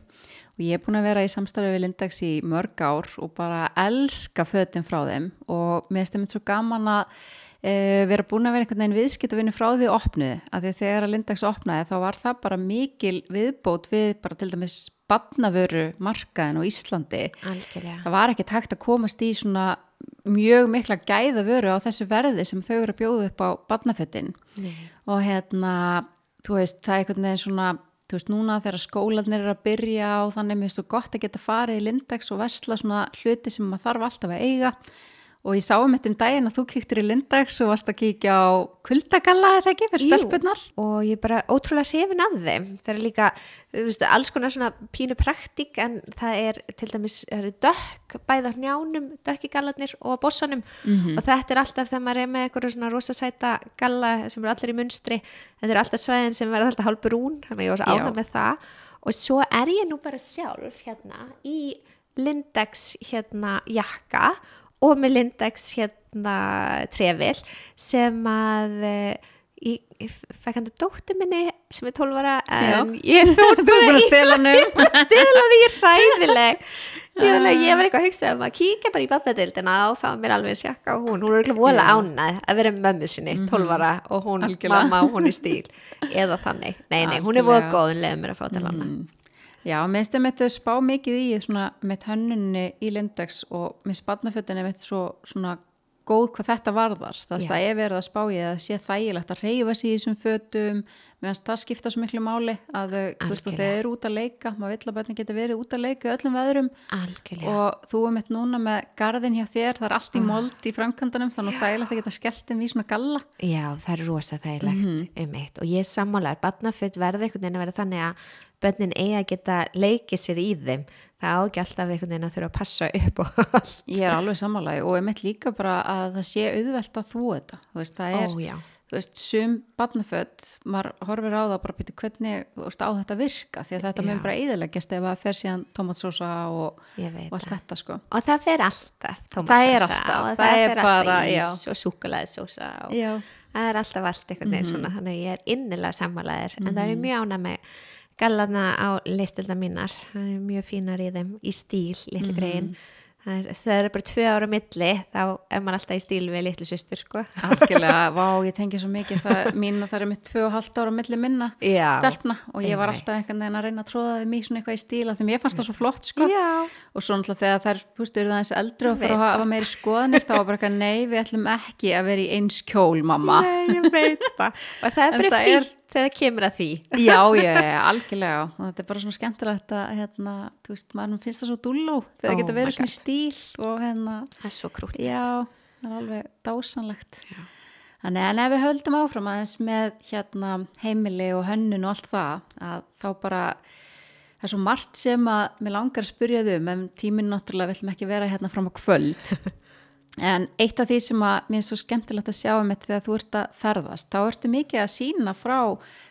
Speaker 1: Og ég er búin að vera í samstarfi við Lindags í mörg ár og bara elska fötin frá þeim. Og mér finnst þeim svo gaman að e, vera búin að vera einhvern veginn viðskipt að vinna frá því opnuðu. Að því þegar að Lindags opnaði þá var það bara mikil viðbót við bara til dæmis badnavöru markaðin á Íslandi.
Speaker 2: Algjörlega.
Speaker 1: Það var ekki hægt að komast í svona mjög mikla gæða vöru á þessu verði sem þau eru að bjóða upp á badnafötin og hérna þú veist, það er einhvern veginn svona þú veist, núna þegar skólanir eru að byrja og þannig mér finnst þú gott að geta farið í Lindex og versla svona hluti sem maður þarf alltaf að eiga og ég sá um þetta um daginn að þú kíktir í Lindex og varst að kíkja á kuldagalla eða ekki fyrir stelpunnar
Speaker 2: og ég er bara ótrúlega hrifin af þeim. Það er líka, þú veist, alls konar svona pínu praktík en það er til dæmis, það eru dökk bæða hnjánum, dökki gallarnir og bossanum. Og þetta er alltaf þegar maður er með eitthvað svona rosasæta galla sem eru allir í munstri, þetta er alltaf svæðin sem verða alltaf hálf brún, þannig að ég var ánað með það. Og svo er ég nú bara sjálf hérna í Lindex hérna jakka og með Lindex hérna trefil sem að eh, ég, ég fekk hann dóttir minni sem er 12 ára en ég fór
Speaker 1: að stela nefn.
Speaker 2: stela því ég er hræðileg. Ég, að ég var eitthvað að hugsa um að kíkja bara í badnadildina og fá mér alveg sjakka og hún, hún er ekki vola ánæð að vera með mömmu sinni, 12 ára og hún,
Speaker 1: Algjörlega.
Speaker 2: mamma og hún í stíl. Eða þannig, nei nei, hún er
Speaker 1: Algjörlega.
Speaker 2: góð en leiði mér að fá til hana
Speaker 1: Já, mér finnst þetta spá mikið í svona með hönnunni í Lindex og með spannafutinni mitt svo svona góð hvað þetta varðar. Það
Speaker 2: Já.
Speaker 1: það er verið að spá í að sé þægilegt að reyfa sig í þessum fötum meðan það skipta svo miklu máli að veist, þeir eru út að leika maður vill að börnin geti verið út að leika öllum veðrum.
Speaker 2: Algjörlega,
Speaker 1: og þú er mitt núna með garðin hjá þér það er allt í mold í framkantanum þannig að þægilegt að geta skellt þeim í svona galla.
Speaker 2: Já það er rosa þægilegt um eitt. Og ég sammálar, badnaföld verði einhvern veginn að vera þannig að börnin eigi að geta leikið sér í þeim það á ekki alltaf einhvern veginn að þurfa að passa upp og allt.
Speaker 1: Ég er alveg sammálaði og ég mitt líka bara að það sé auðvelt að þú þetta. Þú veist, það er,
Speaker 2: Ó,
Speaker 1: þú veist, sum barnaföld, maður horfir á það bara býta hvernig þú veist, á þetta virka? Því að þetta mun bara eðileggjast ef að fer síðan tomatsósa og, og allt þetta sko.
Speaker 2: Og það fer alltaf
Speaker 1: er alltaf,
Speaker 2: og
Speaker 1: það
Speaker 2: það,
Speaker 1: er
Speaker 2: fer
Speaker 1: bara,
Speaker 2: alltaf ís og súkulæðisósa og
Speaker 1: Já,
Speaker 2: það er alltaf allt einhvern veginn svona þannig að ég er innilega sammálaðir en það er
Speaker 1: Mhm.
Speaker 2: mjög ána með gallana á litilda mínar. Það er mjög fínar í þeim í stíl
Speaker 1: Mhm.
Speaker 2: litlu grein það er, það er bara tvö ára milli þá er maður alltaf í stíl við litlu systur sko.
Speaker 1: Algjörlega, vá, ég tengi svo mikið það, mín það er mitt tvö og halvt ára milli minna
Speaker 2: Já.
Speaker 1: stelpna og ég var alltaf einhvern veginn að reyna að tróða þeim í svona eitthvað í stíla því mér fannst það svo flott sko.
Speaker 2: Já,
Speaker 1: og svo náttúrulega þegar þær, þú veist, eru það eins eldri og fyrir að hafa meiri skoðanir þá var bara eitthvað, nei, við ætlum ekki að vera í eins kjól, mamma.
Speaker 2: Nei, ég veit það. Og það er bara
Speaker 1: það
Speaker 2: fínt þegar það kemur að því.
Speaker 1: Já, já, já, algjörlega. Og þetta er bara svona skemmtilegt að, hérna, þú veist, maður finnst það svo dúlló þegar
Speaker 2: Oh my
Speaker 1: verið svona stíl og hérna,
Speaker 2: það er svo krútt
Speaker 1: já, það er alveg dásanlegt Þannig en ef við höldum áfram aðeins með hérna heimili og hönnun og allt það, að þá bara það er svo margt sem að mér langar að spyrja þau um, en tíminn náttúrulega viljum ekki vera hérna fram á kvöld. En eitt af því sem að mér er svo skemmtilegt að sjá um þetta þegar þú ert að ferðast, þá ertu mikið að sína frá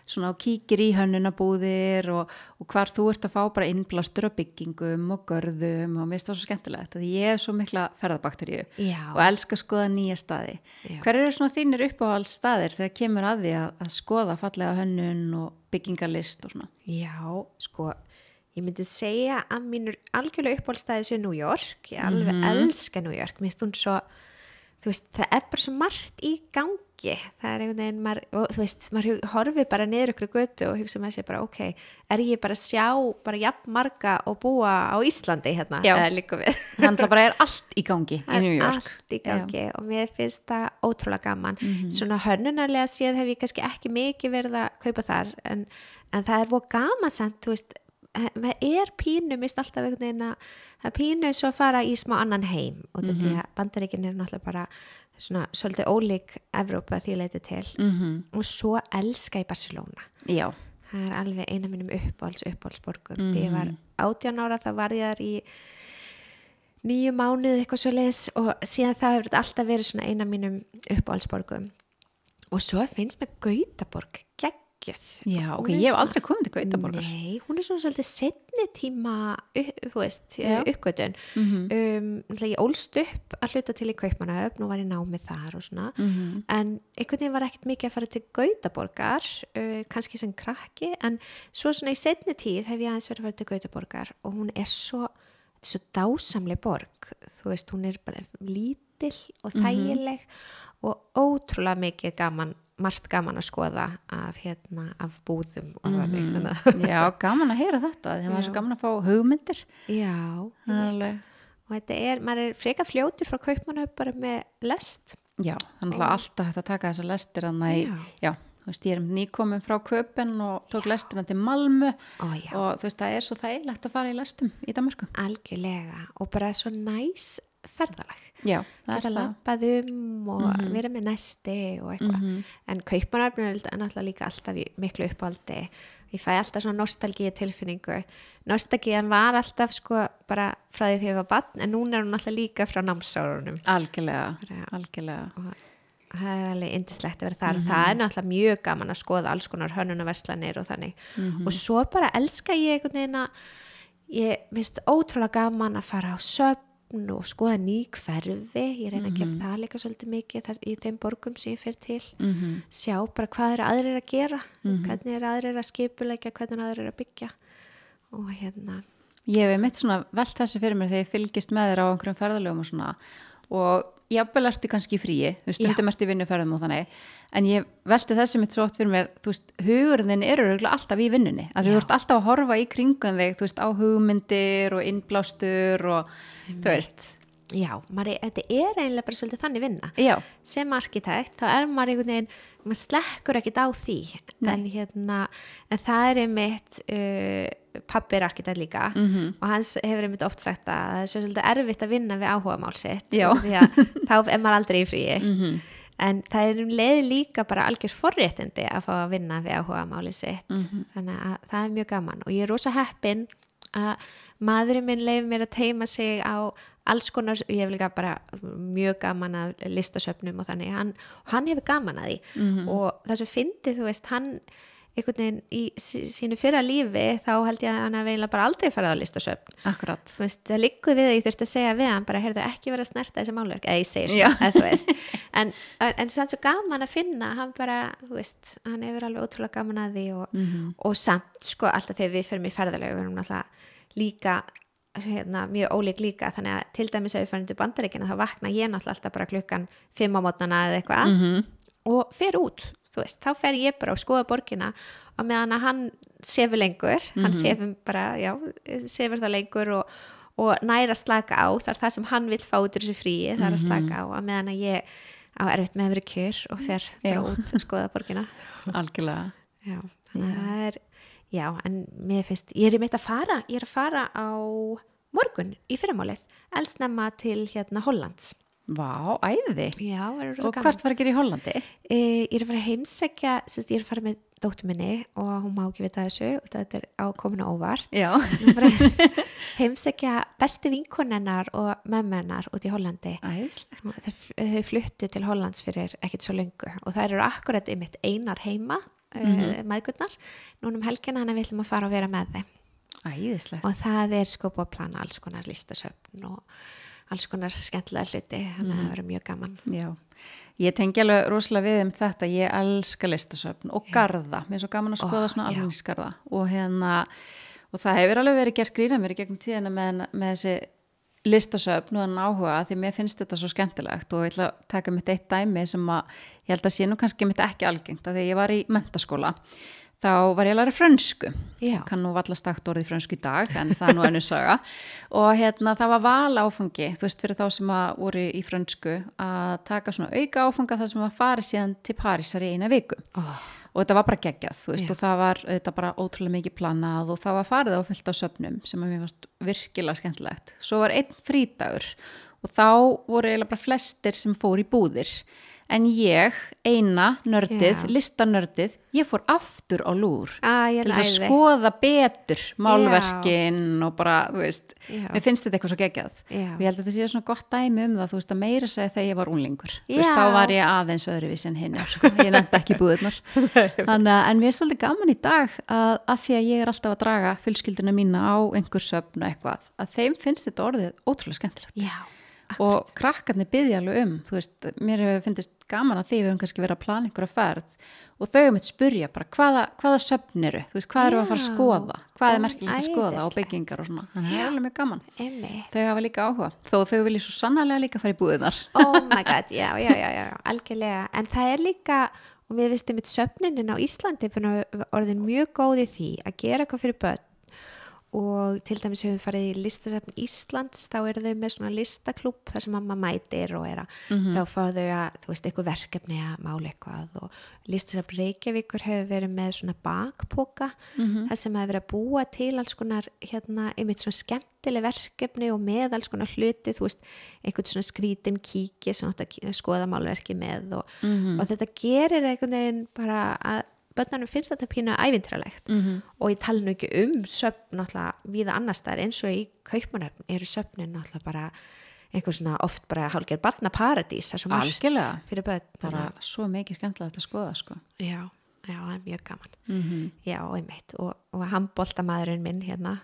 Speaker 1: svona og kíkir í hönnunabúðir og, og hvar þú ert að fá bara innblástur á byggingum og görðum og mér finnst það svo skemmtilegt að ég hef svo mikla ferðabakteríu og elska að skoða nýja staði.
Speaker 2: Já.
Speaker 1: Hver eru svona þínir uppáhald staðir þegar kemur að því að, að skoða fallega hönnun og byggingarlist og svona?
Speaker 2: Já, sko, ég myndi segja að mínur algjörlega uppáhaldstæði sér New York, ég alveg
Speaker 1: Mhm.
Speaker 2: elska New York, svo, veist, það er bara svo margt í gangi, það er einhvern veginn, maður, og, þú veist, maður horfi bara niður ykkur götu og hugsa með sér bara, ok, er ég bara að sjá bara jafn marga og búa á Íslandi hérna,
Speaker 1: Já. Þannig að bara er allt í gangi í New York.
Speaker 2: allt í gangi og mér finnst það ótrúlega gaman
Speaker 1: Mhm.
Speaker 2: svona hönnunarlega séð hef ég kannski ekki mikið verið að kaupa þar en, en það er voru gaman samt þú veist, það er pínu mist alltaf einhvern veginn að það er pínu svo að fara í smá annan heim og
Speaker 1: Mhm.
Speaker 2: því að bandaríkin er náttúrulega bara svona svolítið ólík Evrópa að því leiti til.
Speaker 1: Mm
Speaker 2: og svo elska í Barcelona.
Speaker 1: Já,
Speaker 2: það er alveg eina mínum uppáhalds uppáhaldsborgum. Því ég
Speaker 1: Mhm.
Speaker 2: var átján ára þá var ég þar í nýju mánuð eitthvað svo leis og síðan þá hefur þetta alltaf verið svona eina mínum uppáhaldsborgum. Og svo finnst mér Gautaborg geggjöð
Speaker 1: já, ok, ég hef aldrei komið til Gautaborgar.
Speaker 2: Nei, hún er svona svolítið setni tíma þú veist,
Speaker 1: Já.
Speaker 2: uppgötun
Speaker 1: Mhm.
Speaker 2: um, náttúrulega ég ólst upp að hluta til í Kaupmannahöfn og var í námið þar og svona
Speaker 1: Mhm.
Speaker 2: en einhvern veginn var ekkert mikið að fara til Gautaborgar uh, kannski sem krakki en svo svona í setni tíð hef ég aðeins verið að fara til Gautaborgar og hún er svo, þetta er svo dásamleg borg þú veist, hún er bara lítil og þægileg og ótrúlega mikið gaman margt gaman að skoða af hérna, af búðum og þannig þannig að-
Speaker 1: Já, gaman að heyra þetta, maður er svo gaman að fá hugmyndir.
Speaker 2: já,
Speaker 1: Það Alveg.
Speaker 2: og þetta er, maður er freka fljótur frá Kaupmannahöfn bara með lest
Speaker 1: Já, þannig að alltaf hægt að taka þessa lestir í,
Speaker 2: Já.
Speaker 1: já, þú veist, ég er nýkomin frá Köpen og tók lestina til Malmö
Speaker 2: Ó, já.
Speaker 1: og þú veist, það er svo þægilegt að fara í lestum í Danmarku.
Speaker 2: algjörlega og bara svo næs ferðalag.
Speaker 1: Já, það er
Speaker 2: geta
Speaker 1: það.
Speaker 2: lappað um og vera með næsti og eitthvað.
Speaker 1: Mhm.
Speaker 2: en kaupanarfnir er náttúrulega líka alltaf miklu uppáldi ég fæ alltaf svona nostalgíu tilfinningu. Nostalgían var alltaf sko bara frá því því ég var bann en núna er hún alltaf líka frá námsárunum.
Speaker 1: Algjörlega, algjörlega.
Speaker 2: og það er alveg indislegt að vera þar. Það er náttúrulega mjög gaman að skoða alls konar hönnunarveslanir og þannig. Og svo bara elska ég einhvern veginn að ég finnst ótrúlega gaman að fara á söfn og skoða ný hverfi. Ég reyna að gera það líka svolítið mikið þar, í þeim borgum sem ég fer til.
Speaker 1: Mhm.
Speaker 2: sjá bara hvað eru aðrir að gera. Hvernig eru aðrir að skipuleggja hvernig eru aðrir að byggja. Og hérna.
Speaker 1: Ég hef mitt svona velt þessu fyrir mér þegar ég fylgist með þér á einhverjum ferðalögum og svona. Og jafnvel ertu kannski fríi, þú stundum ertu í vinnuferðum og þannig, en ég velti þessu mitt svo oft fyrir mér, þú veist, hugurðin eru örugglega alltaf í vinnunni, að þú ert alltaf að horfa í kringum þig, þú veist, á hugmyndir og innblástur og þú veist,
Speaker 2: já, maður, þetta er eiginlega bara svolítið þannig vinna.
Speaker 1: Já,
Speaker 2: sem arkitekt þá er maður einhvern veginn maður slekkur ekkit á því. En hérna en það er einmitt uh, pappi er arkitekt líka.
Speaker 1: Mhm.
Speaker 2: og hans hefur einmitt oft sagt að það er svo svolítið erfitt að vinna við áhugamál sitt.
Speaker 1: Já.
Speaker 2: því að þá er maður aldrei í fríi.
Speaker 1: Mhm.
Speaker 2: en það er um leið líka bara algjör forréttindi að fá að vinna við áhugamáli sitt.
Speaker 1: Mhm.
Speaker 2: þannig að það er mjög gaman. Og ég er rosa heppin að maðurinn minn leif mér að teima sig á alls konar, ég hef líka bara mjög gaman að listasöfnum og þannig, hann, hann hefur gaman að því. Og það sem fyndi, þú veist, hann einhvern veginn í sí- sínu fyrra lífi þá held ég að hann hefði eiginlega bara aldrei farið á listasöfn.
Speaker 1: Akkurat,
Speaker 2: þú veist, það liggur við að ég þurfti að segja við hann bara, heyrðu ekki verið að snerta þessi málverk eða ég segir
Speaker 1: Já.
Speaker 2: svo, eða þú veist. En, en samt svo gaman að finna hann bara, þú veist, hann hefur alveg ótrúlega gaman að því og,
Speaker 1: Mhm.
Speaker 2: og samt sko, líka hérna, mjög ólík líka, þannig að til dæmis ef við farum til bandaríkina, þá vakna ég náttúrulega alltaf bara klukkan fimm á mótnana eða eitthvað.
Speaker 1: Mhm.
Speaker 2: og fer út, þú veist, þá fer ég bara og skoða borgina og meðan að hann sefur lengur, hann sefur bara já, sefur það lengur og, og næra slaka á, það er það sem hann vill fá út úr þessu fríi, það er að slaka á að meðan að ég á erfitt með að vera kjör og fer bara
Speaker 1: Já.
Speaker 2: út og skoða borgina.
Speaker 1: Algjörlega,
Speaker 2: já, þannig að það er já, en mér finnst, ég er í mitt að fara ég er að fara á morgun í fyrramálið, eldsnemma til hérna Hollands.
Speaker 1: Vá, æði,
Speaker 2: já,
Speaker 1: og
Speaker 2: gaman.
Speaker 1: hvert var að gera í Hollandi?
Speaker 2: E, ég er að fara heimsækja ég er að fara með dóttur minni og hún má ekki vita þessu og þetta er óvart. Að fara að heimsækja bestu vinkonennar og mömmennar út í Hollandi. Þau, fluttu til Hollands fyrir ekkert svo lengu og það eru akkurat einmitt einar heima mm -hmm. maðgurnar núna um helgina hann við ætlum að fara og vera með þeim.
Speaker 1: Æðislegt,
Speaker 2: og það er sko búið að plana alls konar listasöfn og alls konar skemmtilega hluti þannig að það verður mjög gaman.
Speaker 1: Já, ég tengi alveg rosalega við um þetta, ég elska listasöfn og garða, mér er svo gaman að skoða svona
Speaker 2: já.
Speaker 1: almenningsgarða. Og hérna og það hefur alveg verið gert grína mér í gegnum tíðina með, með þessi listasöfn og þannig áhuga því mér finnst þetta svo skemmtilegt og ég ætla að taka mitt eitt dæmi sem að ég held að sé nú kannski mitt ekki algengt að því ég var í mentaskóla þá var ég að læra frönsku
Speaker 2: Já.
Speaker 1: kann nú vallast takt orðið frönsku í dag en það er nú ennur saga og hérna það var val áfangi þú veist fyrir þá sem að voru í frönsku að taka svona auka áfanga það sem að fara síðan til Parísar í eina viku
Speaker 2: oh.
Speaker 1: Og þetta var bara geggjað veist
Speaker 2: Já.
Speaker 1: og það var þetta bara ótrúlega mikið planað og það var farið á fullt á söfnum sem að mér varst virkilega skemmtilegt svo var einn frítagur og þá voru eiginlega bara flestir sem fór í búðir en ég, eina nördið,
Speaker 2: Já.
Speaker 1: listanördið ég fór aftur á lúr
Speaker 2: Ah,
Speaker 1: til að skoða betur málverkin og bara, þú veist
Speaker 2: Já.
Speaker 1: mér finnst þetta eitthvað svo geggjað
Speaker 2: Já.
Speaker 1: og ég held að þetta sé svona gott dæmi um það þú veist að meira segja þegar ég var unglingur þú
Speaker 2: Já.
Speaker 1: veist, þá var ég aðeins öðruvísi en hinn sko. ég nefndi ekki búðunar Þannig, að- en mér er svolítið gaman í dag að, að því að ég er alltaf að draga fjölskylduna mína á einhver söfn og eitthvað að þeim finnst þetta orðið ótrúlega skemmtilegt
Speaker 2: já,
Speaker 1: og krakkarnir byggja alveg um þú veist, mér hefur finnist gaman að því við höfum kannski verið að plana einhverja ferð og þau um eitt spurja bara hvaða, hvaða söfn eru, þú veist, hvað eru að fara að skoða? Hvað er merkilegt að skoða? Og byggingar og svona, þannig að það er alveg mjög gaman.
Speaker 2: Einmitt.
Speaker 1: Þau hafa líka áhuga, þó þau vilja svo sannarlega líka fara í búðunar
Speaker 2: oh my god, já, já, já, já, algjörlega. En það er líka, og við vistum mitt söfninin á Íslandi er að orðin mjög góð í því að gera eitthvað fyrir börn og til dæmis hefur við farið í listasöfn Íslands þá eru þau með svona listaklúb þar sem mamma mætir og er að þá fá þau að, þú veist, eitthvað verkefni að mála eitthvað og listasöfn Reykjavíkur hefur verið með svona bakpoka þar sem hefur verið að búa til alls konar hérna, einmitt svona skemmtileg verkefni og með alls konar hluti, þú veist, einhvern svona skrítin kíki sem átt að skoða málverki með og, og þetta gerir einhvern veginn bara að börnunum finnst þetta pínu ævintralegt
Speaker 1: Mhm.
Speaker 2: og ég tala nú ekki um söfn náttúrulega viða annars þar eins og í kaupmanöfn eru söfnin náttúrulega bara einhver svona oft bara hálfgerð barnaparadís það er svo margt
Speaker 1: Algjörlega.
Speaker 2: fyrir börn
Speaker 1: bara svo mikið skemmtilegt að skoða sko.
Speaker 2: já, já, það er mjög gaman.
Speaker 1: Mm
Speaker 2: já, einmitt. Og, og handbóltamaðurinn minn hérna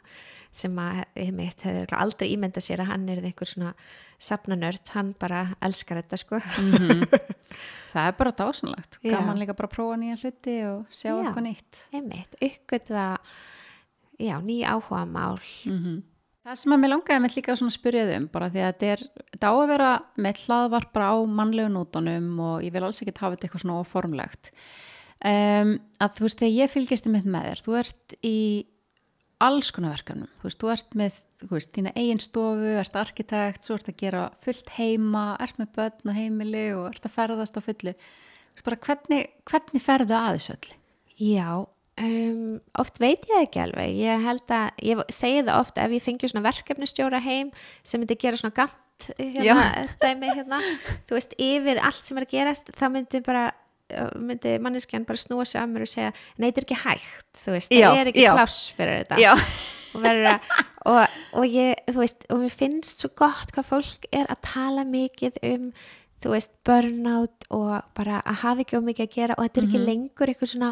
Speaker 2: sem að einmitt hefur aldrei ímyndað sér að hann er einhver svona safnanörd, hann bara elskar þetta sko.
Speaker 1: Það er bara dásanlegt
Speaker 2: Já.
Speaker 1: gaman líka bara að prófa nýja hluti og sjá
Speaker 2: Já.
Speaker 1: eitthvað nýtt.
Speaker 2: einmitt, uppgötva já, ný áhuga mál
Speaker 1: Það sem að mér langaði með líka að spyrja þau um bara því að þetta er, þetta á að vera með hlaðvarp bara á mannlegu nótunum og ég vil alls ekki hafa þetta eitthvað svona óformlegt um, að þú veist þegar ég fylgist með þér, þú ert í alls konar verkefnum, þú veist, þú ert með þú veist, þína eigin stofu, ert arkitekt svo ert að gera fullt heima ert með börn og heimili og ert að ferðast á fullu, þú veist bara hvernig hvernig ferðu að þessu öllu?
Speaker 2: Já, um, oft veit ég það ekki alveg. Ég held að, ég segi það oft ef ég fengi svona verkefnistjóra heim sem myndi gera svona gamt hérna, dæmi hérna, þú veist, yfir allt sem er að gerast, þá myndi bara myndi manneskjan bara snúa sig að mér og segja, er ekki hægt, þú veist, það er ekki
Speaker 1: já.
Speaker 2: pláss fyrir þetta. Og verður að og, og ég, þú veist, og mér finnst svo gott hvað fólk er að tala mikið um þú veist, burnout og bara að hafa ekki of mikið að gera og þetta er ekki lengur eitthvað svona,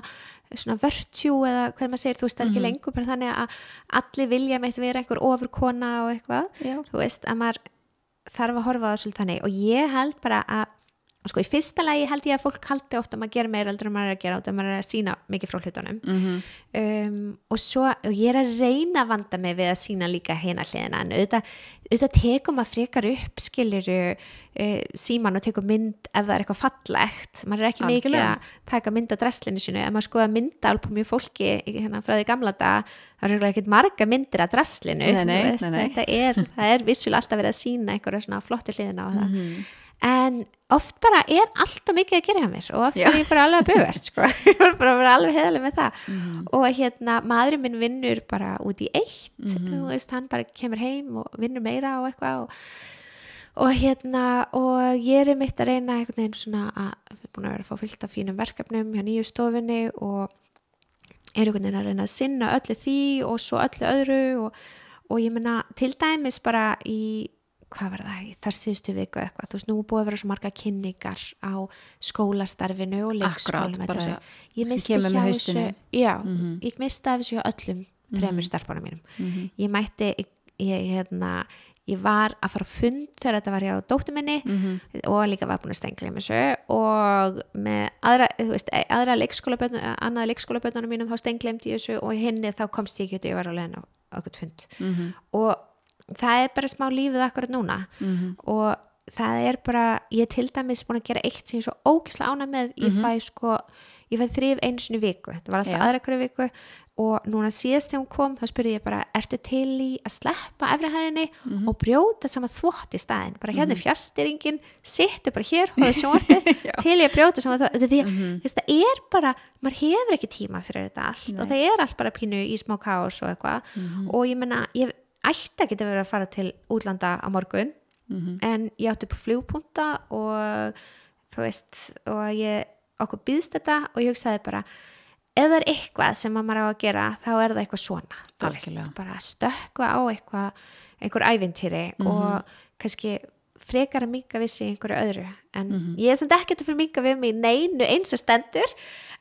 Speaker 2: svona virtue eða hvað maður segir, þú veist, það er ekki lengur bara þannig að allir vilja meitt vera einhver ofurkona og eitthvað,
Speaker 1: Já.
Speaker 2: þú veist, að maður þarf að horfa á svolítið þannig og ég held bara að sko í fyrsta lagi held ég að fólk haldi ofta að maður gera meira heldur en maður er að gera og það maður er að sína mikið frá hlutunum.
Speaker 1: Mhm.
Speaker 2: um, og svo og ég er að reyna að vanda mig við að sína líka hérna hliðina en auðvitað, auðvitað tekum að frekar upp skiliru uh, síman og tekum mynd ef það er eitthvað fallegt. Maður er ekki mikið
Speaker 1: Algjörlega.
Speaker 2: að taka mynd af dresslinu sínu. Ef maður skoða myndaalbum í fólki í- hérna frá því gamla dag það eru ekkert marga myndir af dresslinu
Speaker 1: Nei, nei, nei,
Speaker 2: þetta er, það er vissulega alltaf verið að sína en oft bara er alltaf mikið að gera hjá mér og oft
Speaker 1: Já.
Speaker 2: er ég bara alveg að bugast sko. ég var bara vera alveg heðaleg með það
Speaker 1: Mhm.
Speaker 2: og hérna maðurinn minn vinnur bara út í eitt
Speaker 1: Mhm.
Speaker 2: þú veist, hann bara kemur heim og vinnur meira og eitthvað og, og hérna og ég er mitt að reyna einhvern veginn svona að við erum búin að vera að fá fyllt af fínum verkefnum hjá nýju stofunni og er einhvern veginn að reyna að sinna öllu því og svo öllu öðru og, og ég meina til dæmis bara í hvað var það, í þar síðustu viku eitthvað, þú veist, nú búið að vera svo marga kynningar á skólastarfinu og leikskólum ég misti hjá þessu já,
Speaker 1: Mhm.
Speaker 2: ég misti af þessu öllum þremur starfbánum mínum
Speaker 1: Mhm.
Speaker 2: ég mætti, ég, hérna ég var að fara fund þegar þetta var hjá dóttur minni
Speaker 1: Mhm.
Speaker 2: og líka var búin að stengla með þessu og með aðra, þú veist, e- aðra leikskólabötn, annað leikskólabötnunum mínum þá stenglemdi ég þessu og hinni þá komst ég ekki ég var á leiðin á okkur fund
Speaker 1: Mhm.
Speaker 2: og það er bara smá lífið akkurat núna.
Speaker 1: Mhm.
Speaker 2: og það er bara, ég til dæmis búin að gera eitt sem ég er svo ógislega ána með. Ég fæ sko, ég fæ þrif í viku. Það var alltaf
Speaker 1: Já.
Speaker 2: aðra hverju viku. Og núna síðast þegar hún kom þá spurði ég bara, ertu til í að sleppa efrihæðinni og brjóta saman þvott í staðin, bara hérna er fjastýringin sittu bara hér og það sjónvarpið til ég að brjóta saman þvott. Því að þess, það er bara, maður hefur ekki tíma fyrir þetta allt og það er allt bara pínu í smá kaos og eitthvað. Og ég menna, ég ætti að vera að fara til útlanda á morgun en ég átti upp flugpunta og þú veist og ég, okkur býðst þetta og ég hugsaði bara ef það er eitthvað sem að maður á að gera þá er það eitthvað svona
Speaker 1: Algjörlega.
Speaker 2: veist, bara stökkva á eitthvað einhver ævintýri og kannski frekar að minga við sig einhverju öðru en ég er samt ekkert að fyrir minga við mig neinu eins og stendur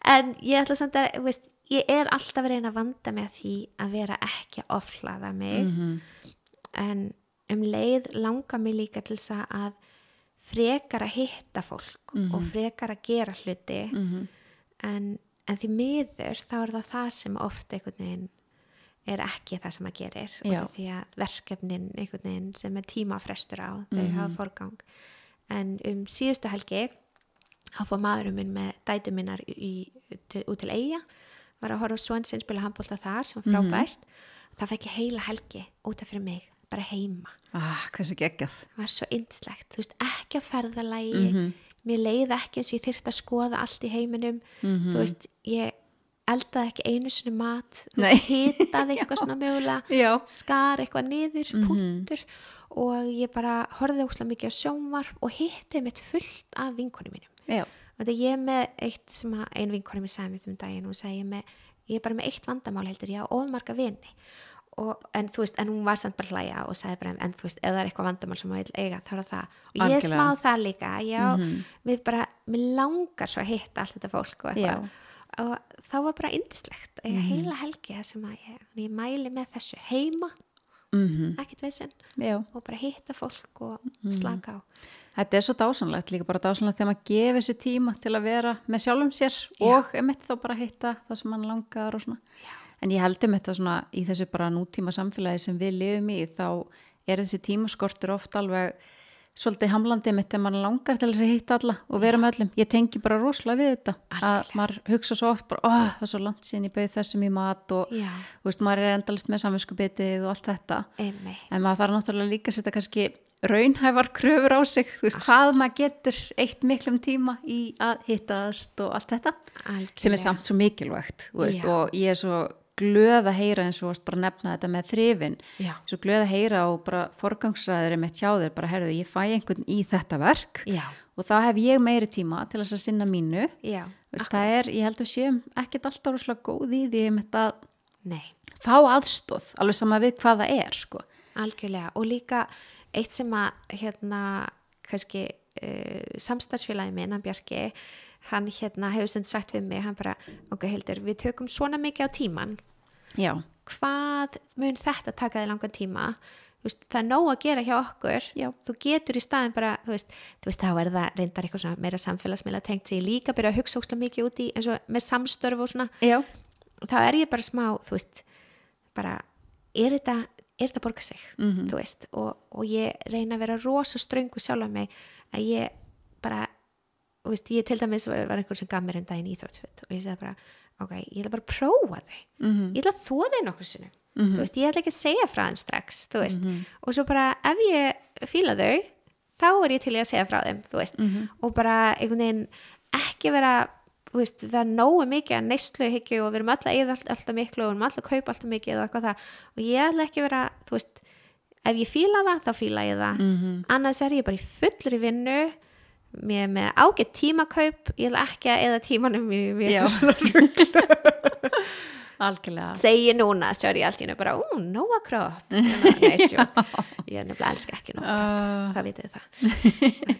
Speaker 2: en ég ætla samt að, veist, ég er alltaf að reyna að vanda með því að vera ekki að oflaða mig.
Speaker 1: Mhm.
Speaker 2: en um leið langar mig líka til þess að frekar að hitta fólk og frekar að gera hluti.
Speaker 1: Mhm.
Speaker 2: en, en því miður þá er það það sem oft einhvern veginn er ekki það sem að gerir. Af því að verkefnin einhvern veginn sem er tímafrestur á þau hafa forgang. En um síðustu helgi þá fór maðurinn minn með dætu minnar út til eiga var að horfa á svon sinn spila handbólta þar sem var frábært. Það fekk ég heila helgi út af fyrir mig bara heima.
Speaker 1: Ah,
Speaker 2: það var svo yndislegt, þú veist, ekki að ferðalagi. Mér leið ekki eins og ég þyrfti að skoða allt í heiminum. Þú veist, ég eldaði ekki einu sinni mat, hitaði eitthvað svona mögulega, skar eitthvað niður, punktur. Og ég bara horfði óslega mikið á sjónvarp og hitti mitt fullt af vinkonu mínum.
Speaker 1: Já,
Speaker 2: og þetta ég er með eitt sem ein vinkonu mér sagði mér um daginn og sagði ég með ég er bara með eitt vandamál heldur, ég á ofmarga vini. Og, en þú veist, en hún var samt bara hlæja og sagði bara, en þú veist, ef það er eitthvað vandamál sem maður vil eiga, þá er það og ég
Speaker 1: Algjörlega.
Speaker 2: smá það líka, já, mér bara mér langar svo að hitta allt þetta fólk og eitthvað. Og þá var bara indislegt, eiga heila helgi það sem að ég, ég mæli með þessu heima,
Speaker 1: mm
Speaker 2: ekkert veginn og bara hitta fólk og slaka á
Speaker 1: Þetta er svo dásanlegt, líka bara dásanlegt þegar maður gefur sér tíma til að vera með sjálfum sér og einmitt þá bara hitta það sem mann langar og svona. En ég held um þetta svona í þessu bara nútíma samfélagi sem við lifum í þá er þessi tímaskortur oft alveg svolítið hamlandi mitt þegar mann langar til þess að hitta alla og vera með öllum. Ég tengi bara rosalega við þetta að
Speaker 2: Algjörlega.
Speaker 1: maður hugsa svo oft bara, oh, það er svo langt síðan ég bauð þessum í mat og
Speaker 2: Já.
Speaker 1: veist, maður er endalist með samvinskubitið og allt þetta.
Speaker 2: einmitt,
Speaker 1: En maður þarf náttúrulega líka að setja kannski raunhæfar kröfur á sig, þú veist, hvað maður getur eitt miklum tíma í að hittast og allt þetta, sem er samt svo mikilvægt, veist, og ég er svo glöð að heyra eins og varst bara að nefna þetta með þrifin,
Speaker 2: Já.
Speaker 1: svo glöð að heyra og bara forgangsræður mitt hjá þér, bara herðu, ég fæ einhvern í þetta verk.
Speaker 2: Já,
Speaker 1: og þá hef ég meiri tíma til þess að sinna mínu, veist, það er, ég held að séum ekkert alltaf rosalega góð í því með þetta
Speaker 2: nei.
Speaker 1: fá aðstóð, alveg sama við hvað það er, sko.
Speaker 2: Algjörlega. Og líka eitt sem að hérna kannski uh, samstagsfélagi minn, hann Bjarki hann hérna hefur stund sagt við mig hann bara, ok Hildur, við tökum svona mikið á tíman
Speaker 1: Já,
Speaker 2: hvað mun þetta taka þig langan tíma? Veist, það er nóg að gera hjá okkur.
Speaker 1: Já.
Speaker 2: þú getur í staðin bara þú veist, þú veist þá er það reyndar eitthvað meira samfélagsmiðla tengt sem ég líka byrja að hugsa ókslega mikið út í eins og með samstörf og svona.
Speaker 1: Já,
Speaker 2: þá er ég bara smá, þú veist bara, er þetta er þetta að borga sig,
Speaker 1: Mhm.
Speaker 2: þú veist og, og ég reyna að vera rosa ströngu sjálf mig að ég bara þú veist, ég til dæmis var, var einhver sem gaf mér um daginn íþróttfutt og ég segði bara, ok, ég ætla bara að prófa þau
Speaker 1: Mhm.
Speaker 2: ég ætla að þóða þau nokkur sinnum þú veist, ég ætla ekki að segja frá þeim strax
Speaker 1: Mhm.
Speaker 2: og svo bara ef ég fíla þau, þá er ég til að segja frá þeim,
Speaker 1: Mhm.
Speaker 2: og bara einhvern veginn ekki vera veist, vera nógu mikið að neyslu hyggju og við erum alltaf eða allt, alltaf miklu og við erum alltaf að kaupa alltaf mikið og eitthvað það. Og ég ætla ekki vera, þú veist ef ég fíla það, þá fíla ég það.
Speaker 1: Mhm.
Speaker 2: annars er ég bara í fullri vinnu mér er með ágætt tímakaup ég ætla ekki að eða tímanum í
Speaker 1: Já.
Speaker 2: eitthvað svona rugl
Speaker 1: algjörlega.
Speaker 2: segi núna, er ég allt í hennu bara, ú, nóa kropp. Ég er nefnilega elska ekki nóa kropp,
Speaker 1: Uh,
Speaker 2: það vitið það.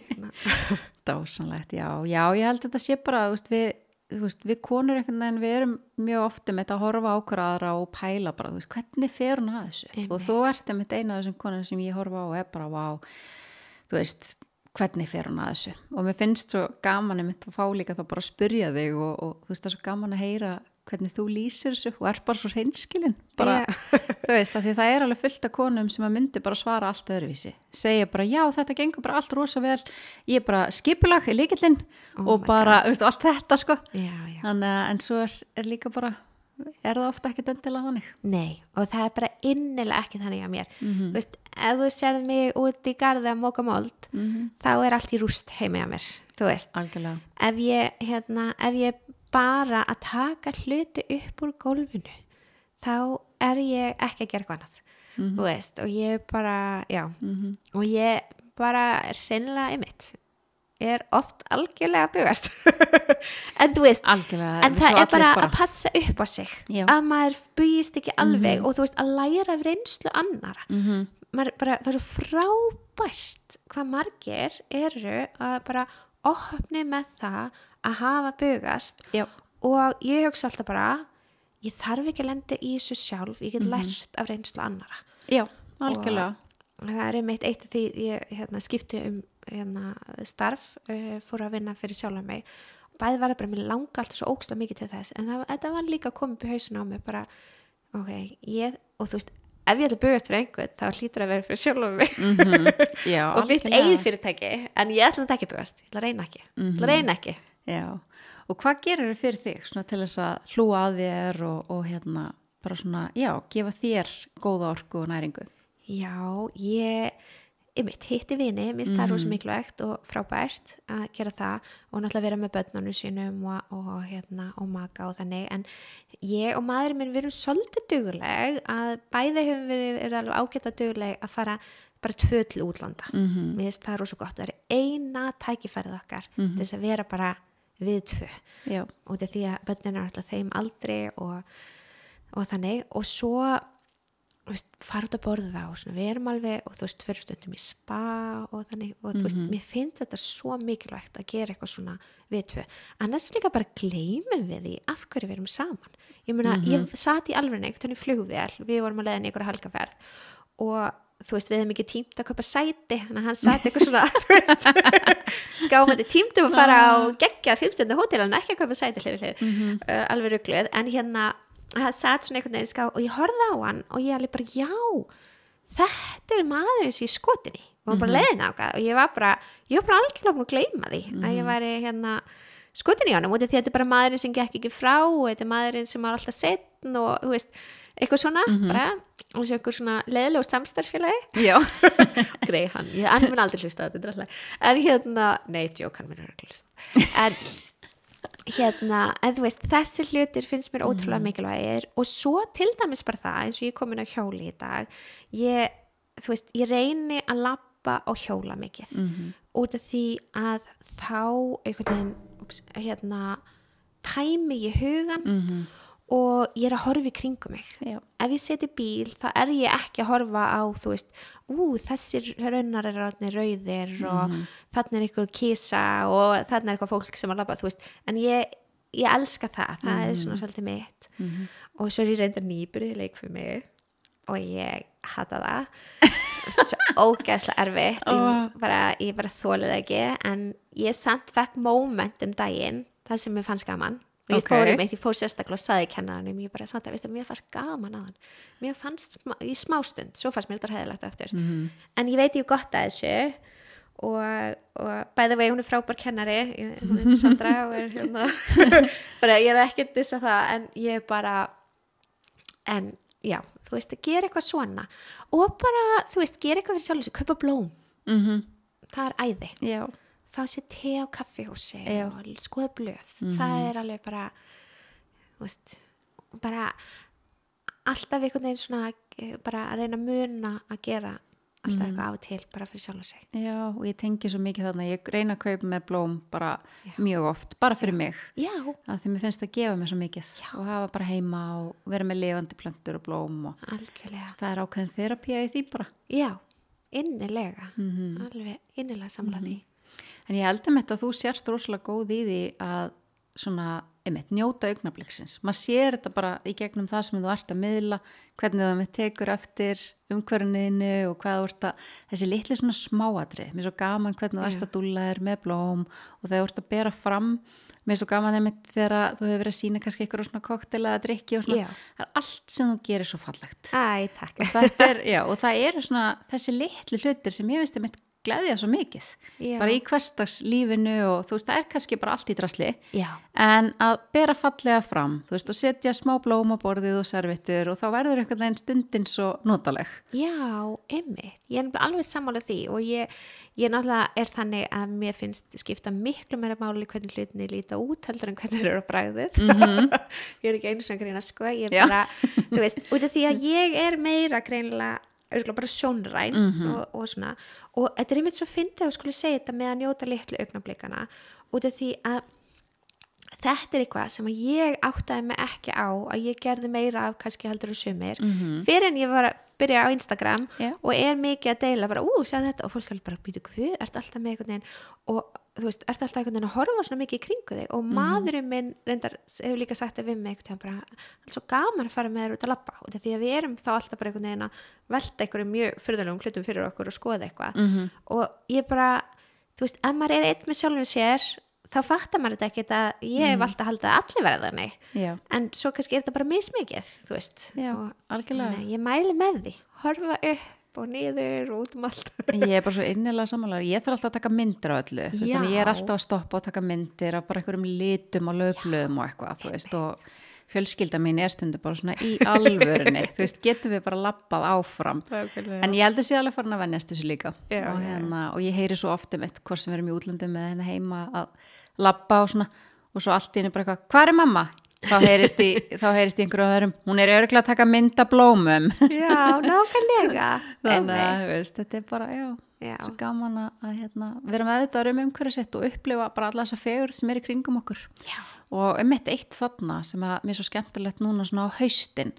Speaker 1: Dásanlegt, já, já, ég held að þetta sé bara, þú veist, við, veist, við konur einhvern veginn, við erum mjög ofta með þetta að horfa á okkur aðra og pæla bara, þú veist, hvernig fer hún að þessu?
Speaker 2: Einmitt.
Speaker 1: Og þú ert einmitt eina af þessum konum sem ég horfa á og er bara, vá, þú veist, hvernig fer hún að þessu? Og mér finnst svo gaman að fá líka þá bara að spyrja þig og, og þú veist, það er svo gaman að heyra hvernig þú lýsir þessu og er bara svo hreinskilin. Bara, þú veist, að því það er alveg fullt af konum sem að myndi bara svara allt öðruvísi. Segja bara, já, þetta gengur bara allt rosa vel. Ég er bara skipulag í líkillinn
Speaker 2: Oh
Speaker 1: og bara, veist, allt þetta sko.
Speaker 2: Já, já.
Speaker 1: að, en svo er, er líka bara er það ofta ekkert endilega þannig.
Speaker 2: Nei, og það er bara innilega ekki þannig að mér. Þú veist, ef þú sérð mig út í garði að móka mold þá er allt í rúst heimi að mér þú veist,
Speaker 1: algjörlega,
Speaker 2: ef ég hérna, ef ég bara að taka hluti upp úr gólfinu þá er ég ekki að gera eitthvað annað þú veist, og ég bara já, og ég bara hreinlega einmitt er oft algjörlega að bugast. En þú veist
Speaker 1: algjörlega
Speaker 2: en það er bara,
Speaker 1: allir
Speaker 2: að passa upp á sig
Speaker 1: Já.
Speaker 2: að maður bugist ekki alveg og þú veist að læra af reynslu annara
Speaker 1: Mhm.
Speaker 2: maður bara, það er svo frábært hvað margir eru að bara opni með það að hafa bugast.
Speaker 1: Já,
Speaker 2: og ég hugsa alltaf bara ég þarf ekki að lenda í þessu sjálf ég get
Speaker 1: Mhm.
Speaker 2: lært af reynslu annara
Speaker 1: já, algjörlega.
Speaker 2: það er einmitt eitt af því ég hérna, skipti um hérna, starf uh, fór að vinna fyrir sjálf mig. Bæði var það bara, mér langa alltaf svo óksla mikið til þess en það, þetta var líka komið upp í hausinu á mig bara, ok, ég og þú veist, ef ég ætla að bugast fyrir einhvern þá hlýtur að vera fyrir sjálf mig
Speaker 1: Mhm. já,
Speaker 2: og mitt eigið fyrirtæki en ég ætla þetta ekki að bugast, ég ætla að reyna ekki ég ætla að reyna ekki
Speaker 1: Já, og hvað gerir þau fyrir þig svona til þess að hlúa að þér og, og hérna bara svona, já, gefa þér góða orku og næringu?
Speaker 2: Já, ég einmitt, hitti vini, minnst það er rosa mikilvægt og frábært að gera það og náttúrulega vera með börnunum sínum og, og, hérna, og maka og þannig. En ég og maðurinn minn við erum svolítið duguleg að bæði hefur verið, verið alveg ágæta duguleg að fara bara tvö til útlanda. Mm -hmm. mér finnst það er rosa gott, það er eina tækifærið okkar til þess að vera bara við tvö.
Speaker 1: Já,
Speaker 2: út af því að börnin er alltaf þeim aldri og, og þannig. Og svo fara út að borða og svona, við erum alveg og þú veist, fyrir stundum í spa og þannig og þú veist, mér finnst þetta svo mikilvægt að gera eitthvað svona við tvö. Annars líka bara gleymum við því af hverju við erum saman. Ég meina, ég satt í alveg neitt í flugvél, við vorum að leiða einhverja helgaferð og þú veist, við hefum ekki tímt að köpa sæti þannig að hann sæti eitthvað svona veist, skámandi tímtum að fara á geggja fimmstundu hótel en ekki að köpa sæti hlið við hlið, uh, alveg ruggluð en hérna, það satt svona einhvern veginn ská og ég horfði á hann og ég alveg bara já, þetta er skotin í. Og hann bara leiðin á það og ég var bara, ég var bara algjörlega búin að gleyma því að ég væri hérna skotin í honum út af því að þetta er bara maðurinn sem gekk ekki frá og þetta er maðurinn sem var alltaf setn og þú veist, eitthvað svona bara, og þessu einhver svona leðilegu samstarfsfélagi.
Speaker 1: Já,
Speaker 2: grei hann, ég, hann mun aldrei hlusta á þetta en hérna, nei, jók hann mun aldrei hlusta. En hérna, en þú veist, þessi hlutir finnst mér ótrúlega mikilvægir. Og svo til dæmis bara það, eins og ég er komin á hjóli í dag ég, þú veist, ég reyni að lappa á hjóla mikið. Út af því að þá einhvern veginn, ups, hérna tæmi ég hugan og ég er að horfa í kringum mig.
Speaker 1: Já,
Speaker 2: ef ég seti bíl þá er ég ekki að horfa á þú veist, ú þessir raunar er rauðir og þannig er ykkur kísa og þannig er eitthvað fólk sem að labba, þú veist. En ég, ég elska það, það er svona svolítið mitt. Og svo er ég reynda nýbyrðið leik fyrir mig og ég hata það. Svo ógæðslega erfitt. Ég bara, ég bara þólið ekki. En ég samt fekk moment um daginn það sem mér fannst gaman og ég
Speaker 1: Ok.
Speaker 2: fór um eitt, ég fór sérstaklega og saði kennaranum ég bara samt að, veistu, mér fannst gaman að hann. Mér fannst smá, í smástund svo fannst mér þetta hæðilegt eftir.
Speaker 1: Mhm.
Speaker 2: en ég veit ég hef gott að þessu og, og bæði vegi hún er frábær kennari hún er Sandra og er hérna. Bara ég er ekki að dissa það en ég er bara en já, þú veist, að gera eitthvað svona. Og bara, þú veist, gera eitthvað fyrir sjálf þessu, kaupa blóm.
Speaker 1: Mhm,
Speaker 2: það er æði,
Speaker 1: já,
Speaker 2: fá sér te á kaffihúsi
Speaker 1: Já.
Speaker 2: og skoða blöð. Það er alveg bara veist, bara alltaf einhvern veginn svona eh, bara að reyna muna að gera alltaf eitthvað á og til bara fyrir sjálf sig.
Speaker 1: Já, og ég tengi svo mikið þarna, ég reyna að kaupa með blóm bara mjög oft, bara fyrir mig.
Speaker 2: Já,
Speaker 1: að því mér finnst það að gefa mér svo mikið
Speaker 2: Já.
Speaker 1: og hafa bara heima og vera með lifandi plöntur og blóm og
Speaker 2: algjörlega.
Speaker 1: Það er ákveðin þerapía í því bara.
Speaker 2: Já, innilega. Alveg innilega samla því
Speaker 1: en ég held um þetta að þú sért rosalega góð í því að svona, einmitt, njóta augnabliksins maður sér þetta bara í gegnum það sem þú ert að miðla, hvernig þú einmitt tekur eftir umhverfniðinu og hvað þú ert að, þessi litli svona smáatri mér er svo gaman hvernig þú ert að dúlla þér með blóm og þegar þú ert að bera fram mér er svo gaman einmitt þegar að þú hefur verið að sína kannski eitthvað svona koktel eða drikki og svona,
Speaker 2: Já.
Speaker 1: það er allt sem þú gerir svo fallegt.
Speaker 2: Æ, takk.
Speaker 1: Þetta er, já, og það eru svona þessi litlu hlutir sem ég veist að mitt gleðja svo mikið,
Speaker 2: Já.
Speaker 1: bara í hverstagslífinu og þú veist, það er kannski bara allt í drasli.
Speaker 2: Já,
Speaker 1: en að bera fallega fram, þú veist, og setja smá blóm á borðið og servittur og þá verður einhvern veginn stundin svo notaleg.
Speaker 2: Já, einmitt. Ég er alveg sammála því og ég, ég náttúrulega er þannig að mér finnst skipta miklu meira máli hvernig hlutinni líta út heldur en hvernig þeir eru á bragðið. Ég er ekki einu svona grína sko. Ég er bara, þú veist, út af því að ég er meira greinilega örugglega bara sjónræn og, og svona. Og þetta er einmitt svo fyndið að þú skulle segja þetta með að njóta litlu augnablikana út af því að þetta er eitthvað sem að ég áttaði mig ekki á að ég gerði meira af kannski heldur og sumir fyrir en ég var að byrja á Instagram
Speaker 1: Já.
Speaker 2: og er mikið að deila bara, ú, sjá þetta. Og fólk er bara, býtu hvað, ert alltaf með einhvern veginn? Og þú veist, ert alltaf einhvern veginn að horfa svona mikið í kringu þig? Og maðurinn minn reyndar hefur líka sagt það við mig einhvern veginn bara, er svo gaman að fara með þér út að labba. Og því að við erum þá alltaf bara einhvern veginn að velta einhverju mjög fyrðulegum hlutum fyrir okkur og skoða eitthvað.
Speaker 1: Mhm.
Speaker 2: og ég bara, þú veist, ef maður er eitt með sjálfum sér þá fattar maður þetta ekkert að ég hef alltaf haldið að allir verða þannig.
Speaker 1: Já,
Speaker 2: en svo kannski er þetta bara mismikið þú veist.
Speaker 1: Já,
Speaker 2: að ég mæli með því. Horfa upp og niður og út um allt.
Speaker 1: Ég er bara svo innilega samanlega ég þarf alltaf að taka myndir á öllu þú veist, þannig ég er alltaf að stoppa og taka myndir af bara einhverjum litum og löflöðum og eitthvað, þú veist, og fjölskylda mín er stundu bara svona í alvörunni. Þú veist, getum við bara lappað áfram? En ég held að sé alveg farin að vennast þessu líka.
Speaker 2: Já,
Speaker 1: og, hérna, og ég heyri svo oft um eitt hvort sem við erum í útlöndum með henni heima að lappa og svona og svo allt í henni bara eitthvað, hvað er mamma? þá heyrist í, þá heyrist í einhverjum öðrum hún er örgulega að taka mynd af blómum
Speaker 2: já, nákvæmlega
Speaker 1: þannig að veist, þetta er bara, já,
Speaker 2: Já.
Speaker 1: svo gaman að, hérna, vera með þetta um umhverju sitt og upplifa bara alla þessa fegur sem er í kringum okkur
Speaker 2: Já.
Speaker 1: Og um eitt eitt þarna sem að mér er svo skemmtilegt núna svona á haustin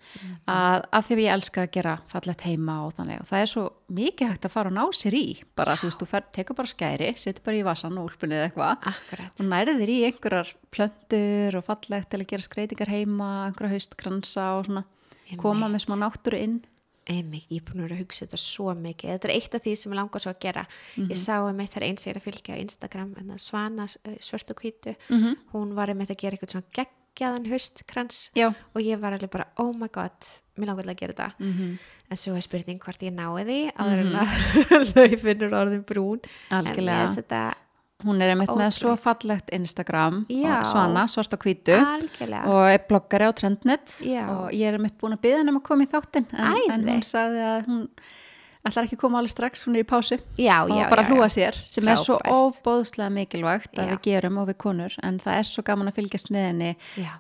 Speaker 1: að, að því að ég elska að gera fallegt heima og þannig og það er svo mikið hægt að fara og ná sér í bara þú veist, þú fer, tekur bara skæri setur bara í vasan og úlpunni eða eitthvað og nærðir í einhverjar plöntur og fallegt til að gera skreitingar heima einhverja haustkransa og svona koma með smá náttúru inn
Speaker 2: Einmitt, ég er búin að vera að hugsa þetta svo mikið. Þetta er eitt af því sem ég langar svo að gera. Ég sá um eitt þar eins ég er að fylgja á Instagram en það Svana eh, svört og hvítu hún var um eitt að gera eitthvað svona geggjaðan haustkrans
Speaker 1: Já.
Speaker 2: og ég var alveg bara, oh my god mér langar að gera þetta.
Speaker 1: Mhm.
Speaker 2: en svo er spurning hvort ég því áður en að laufin er orðin brún. En
Speaker 1: Algjörlega.
Speaker 2: ég þetta
Speaker 1: hún er einmitt með
Speaker 2: Ótrúlegt.
Speaker 1: svo fallegt Instagram
Speaker 2: Já.
Speaker 1: svana, svart og hvítu
Speaker 2: algjörlega
Speaker 1: og er bloggari á Trendnet
Speaker 2: Já.
Speaker 1: og ég er einmitt búin að byggja henni um að koma í þáttinn en, en hún sagði að hún ætlar ekki að koma alveg strax, hún er í pásu.
Speaker 2: Já,
Speaker 1: og
Speaker 2: já,
Speaker 1: bara
Speaker 2: já,
Speaker 1: hlúa sér sem er svo
Speaker 2: Frábært.
Speaker 1: óbóðslega mikilvægt að við gerum og við konur en það er svo gaman að fylgjast með henni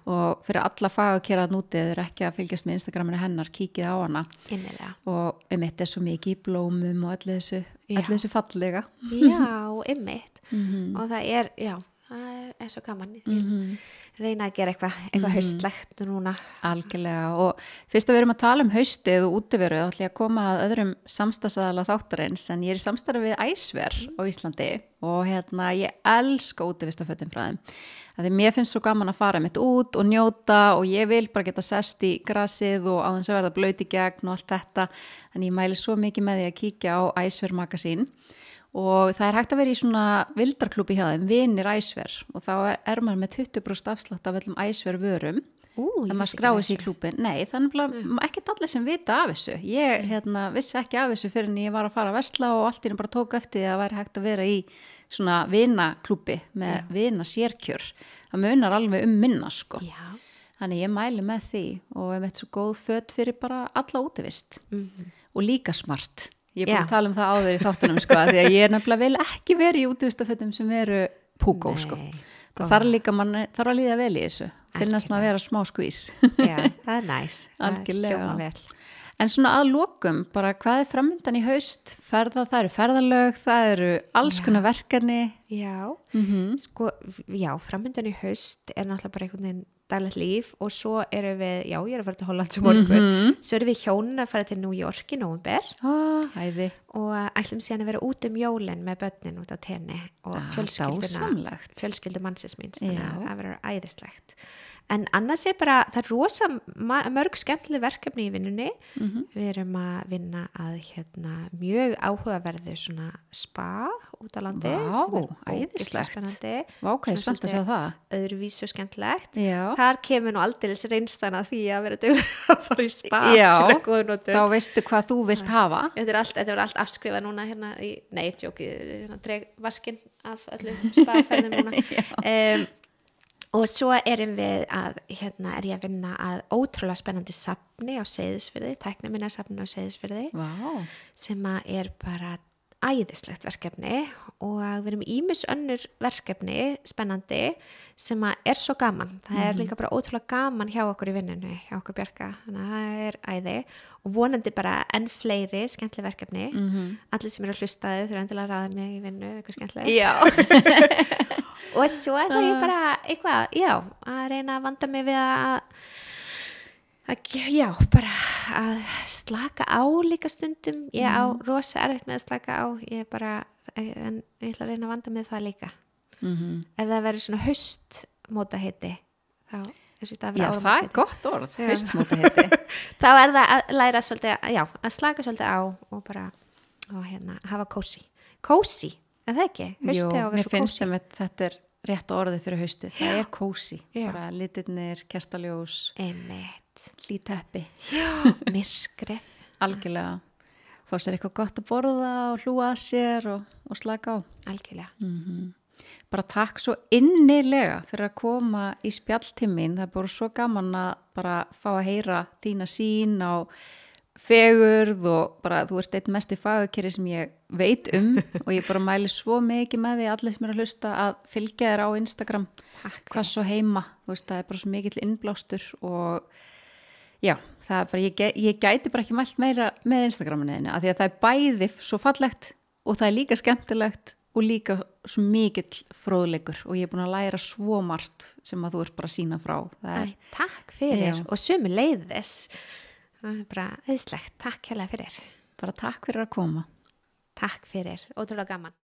Speaker 1: og fyrir alla fagakera nútið þau eru ekki að fylgjast með Instagraminu hennar kíkið á hana.
Speaker 2: Innilega.
Speaker 1: Og einmitt er svo mikið í blómum og öllu þessu, öllu þessu fallega.
Speaker 2: Já, ymmit
Speaker 1: Mhm.
Speaker 2: og það er, já, það er, er svo gaman. Ég reyna að gera eitthvað eitthvað
Speaker 1: Mhm.
Speaker 2: haustlegt núna.
Speaker 1: Algjörlega. Og fyrst að við erum að tala um haustið og útiveru þá ætlum ég að koma að öðrum samstagsæðala þáttarins en ég er í samstarfi við Æsver á Íslandi og hérna ég elska útivistafötum frá þeim. Því mér finnst svo gaman að fara mitt út og njóta og ég vil bara geta sest í grasið og á þess að verða blöyt í gegn og allt þetta en ég mæli svo mikið með því að kíkja á Æsver magasín og það er hægt að vera í svona vildarklúpi hjá þeim, vinir æsver. Og þá er maður með 20% afslátt af öllum æsver vörum.
Speaker 2: Ú, ég
Speaker 1: þegar maður
Speaker 2: ekki
Speaker 1: skráði sér í klúpin nei, þannig að ekkert allir sem vita af þessu. Ég hérna, vissi ekki af þessu fyrir en ég var að fara að versla og allt í henni bara tók eftir að það væri hægt að vera í svona vinaklúpi með vina sérkjör það munar alveg um minna sko.
Speaker 2: Já,
Speaker 1: þannig ég mæli með því og er með svo góð fött fyrir bara alla útivist. Og líka smart ég er búin að tala um það áður í þáttunum sko því að ég er nefnilega vil ekki vera í útivistafötum sem eru púkó sko
Speaker 2: Nei.
Speaker 1: það þarf líka, mann þarf að líða vel í þessu finnast maður að vera smá skvís
Speaker 2: já, það er næs Það
Speaker 1: Algjörlega.
Speaker 2: vel.
Speaker 1: En svona að lokum, bara hvað er framöndan í haust? Ferða, það eru ferðalög, það eru alls konar verkefni.
Speaker 2: já,
Speaker 1: Mhm.
Speaker 2: sko, já, framöndan í haust er náttúrulega bara einhvern veginn daglegt líf og svo erum við, já, ég er að fara til Hollands um morgun,
Speaker 1: Mhm.
Speaker 2: svo erum við hjónin að fara til New York í nóvumber
Speaker 1: Ah, hæði.
Speaker 2: og ætlum síðan að vera út um jólin með börnin út á tenni og
Speaker 1: Ah,
Speaker 2: fjölskylduna
Speaker 1: dásamlegt.
Speaker 2: fjölskyldu mannsins míns þannig að það verður æðislegt en annars er bara, það er rosa mörg skemmtileg verkefni í vinnunni
Speaker 1: Mhm.
Speaker 2: við erum að vinna að hérna, mjög áhugaverðu svona spa út á landi
Speaker 1: Vá,
Speaker 2: er
Speaker 1: æðislegt.
Speaker 2: spennandi
Speaker 1: Vá, hvað er
Speaker 2: Svona
Speaker 1: spennt að segja það.
Speaker 2: öðruvísu skemmtilegt
Speaker 1: Já.
Speaker 2: þar kemur nú aldeilis reynstan að því að vera að fara í spa
Speaker 1: Já,
Speaker 2: er
Speaker 1: Þá veistu hvað þú vilt hafa.
Speaker 2: Þetta er allt, þetta er allt afskrifað núna hérna í, nei, tjóki, hérna dreg vaskin af öllum spaðferðum núna um, og svo erum við að, hérna er ég að vinna að ótrúlega spennandi safni á Seyðisfyrði, tækna minna safni á Seyðisfyrði
Speaker 1: Vá.
Speaker 2: sem að er bara æðislegt verkefni og við erum ímis önnur verkefni spennandi sem er svo gaman. Það er líka bara ótrúlega gaman hjá okkur í vinninu hjá okkur Björka, þannig að það er æði og vonandi bara enn fleiri skemmtileg verkefni,
Speaker 1: Mhm.
Speaker 2: allir sem eru að hlusta þau þurfa endilega að ráða mig í vinnu eitthvað skemmtilegt.
Speaker 1: Já.
Speaker 2: og svo ætla ég bara eitthvað, já, að reyna að vanda mig við að, já, bara að slaka á líka stundum ég á rosa erfitt með að slaka á ég er bara, en ég ætla að reyna að vanda við það líka
Speaker 1: Mhm.
Speaker 2: ef það verður svona haustmóta heiti þá og þetta
Speaker 1: Já,
Speaker 2: verður
Speaker 1: það er gott orð.
Speaker 2: Já.
Speaker 1: Haustmóta heiti.
Speaker 2: þá er það að læra svolítið, að- já, að slaka svolítið á og bara, og hérna hafa kósi, kósi, er það ekki?
Speaker 1: Jú,
Speaker 2: Haustið á að vera
Speaker 1: mér finnst
Speaker 2: kósí.
Speaker 1: sem að þetta er rétt orðið fyrir haustið. Það er kósi.
Speaker 2: Já.
Speaker 1: Bara litirnir, kertaljós,
Speaker 2: Einmitt.
Speaker 1: Líteppi.
Speaker 2: Já, myrkrið.
Speaker 1: Algjörlega. Fá sér eitthvað gott að borða og hlúa að sér og, og slaka á.
Speaker 2: Algjörlega.
Speaker 1: Mm. Bara takk svo innilega fyrir að koma í spjalltimmin. Það er bara svo gaman að bara fá að heyra þína sín á fegurð og bara þú ert eitt mest í fagakeri sem ég veit um og ég bara mæli svo mikið með því allir sem er að hlusta að fylgja þér á Instagram
Speaker 2: Takk
Speaker 1: hvað svo heima, þú veist það er bara svo mikill innblástur og já, það er bara, ég, ég gæti bara ekki mælt meira með Instagraminu þínu af því að það er bæði svo fallegt og það er líka skemmtilegt og líka svo mikill fróðleikur og ég er búin að læra svo margt sem að þú ert bara sína frá. Er,
Speaker 2: Æ, takk fyrir
Speaker 1: Já.
Speaker 2: og sömu leiðis það er bara eðslegt, takk hérlega fyrir.
Speaker 1: Bara takk fyrir að koma.
Speaker 2: Takk fyrir, ótrúlega gaman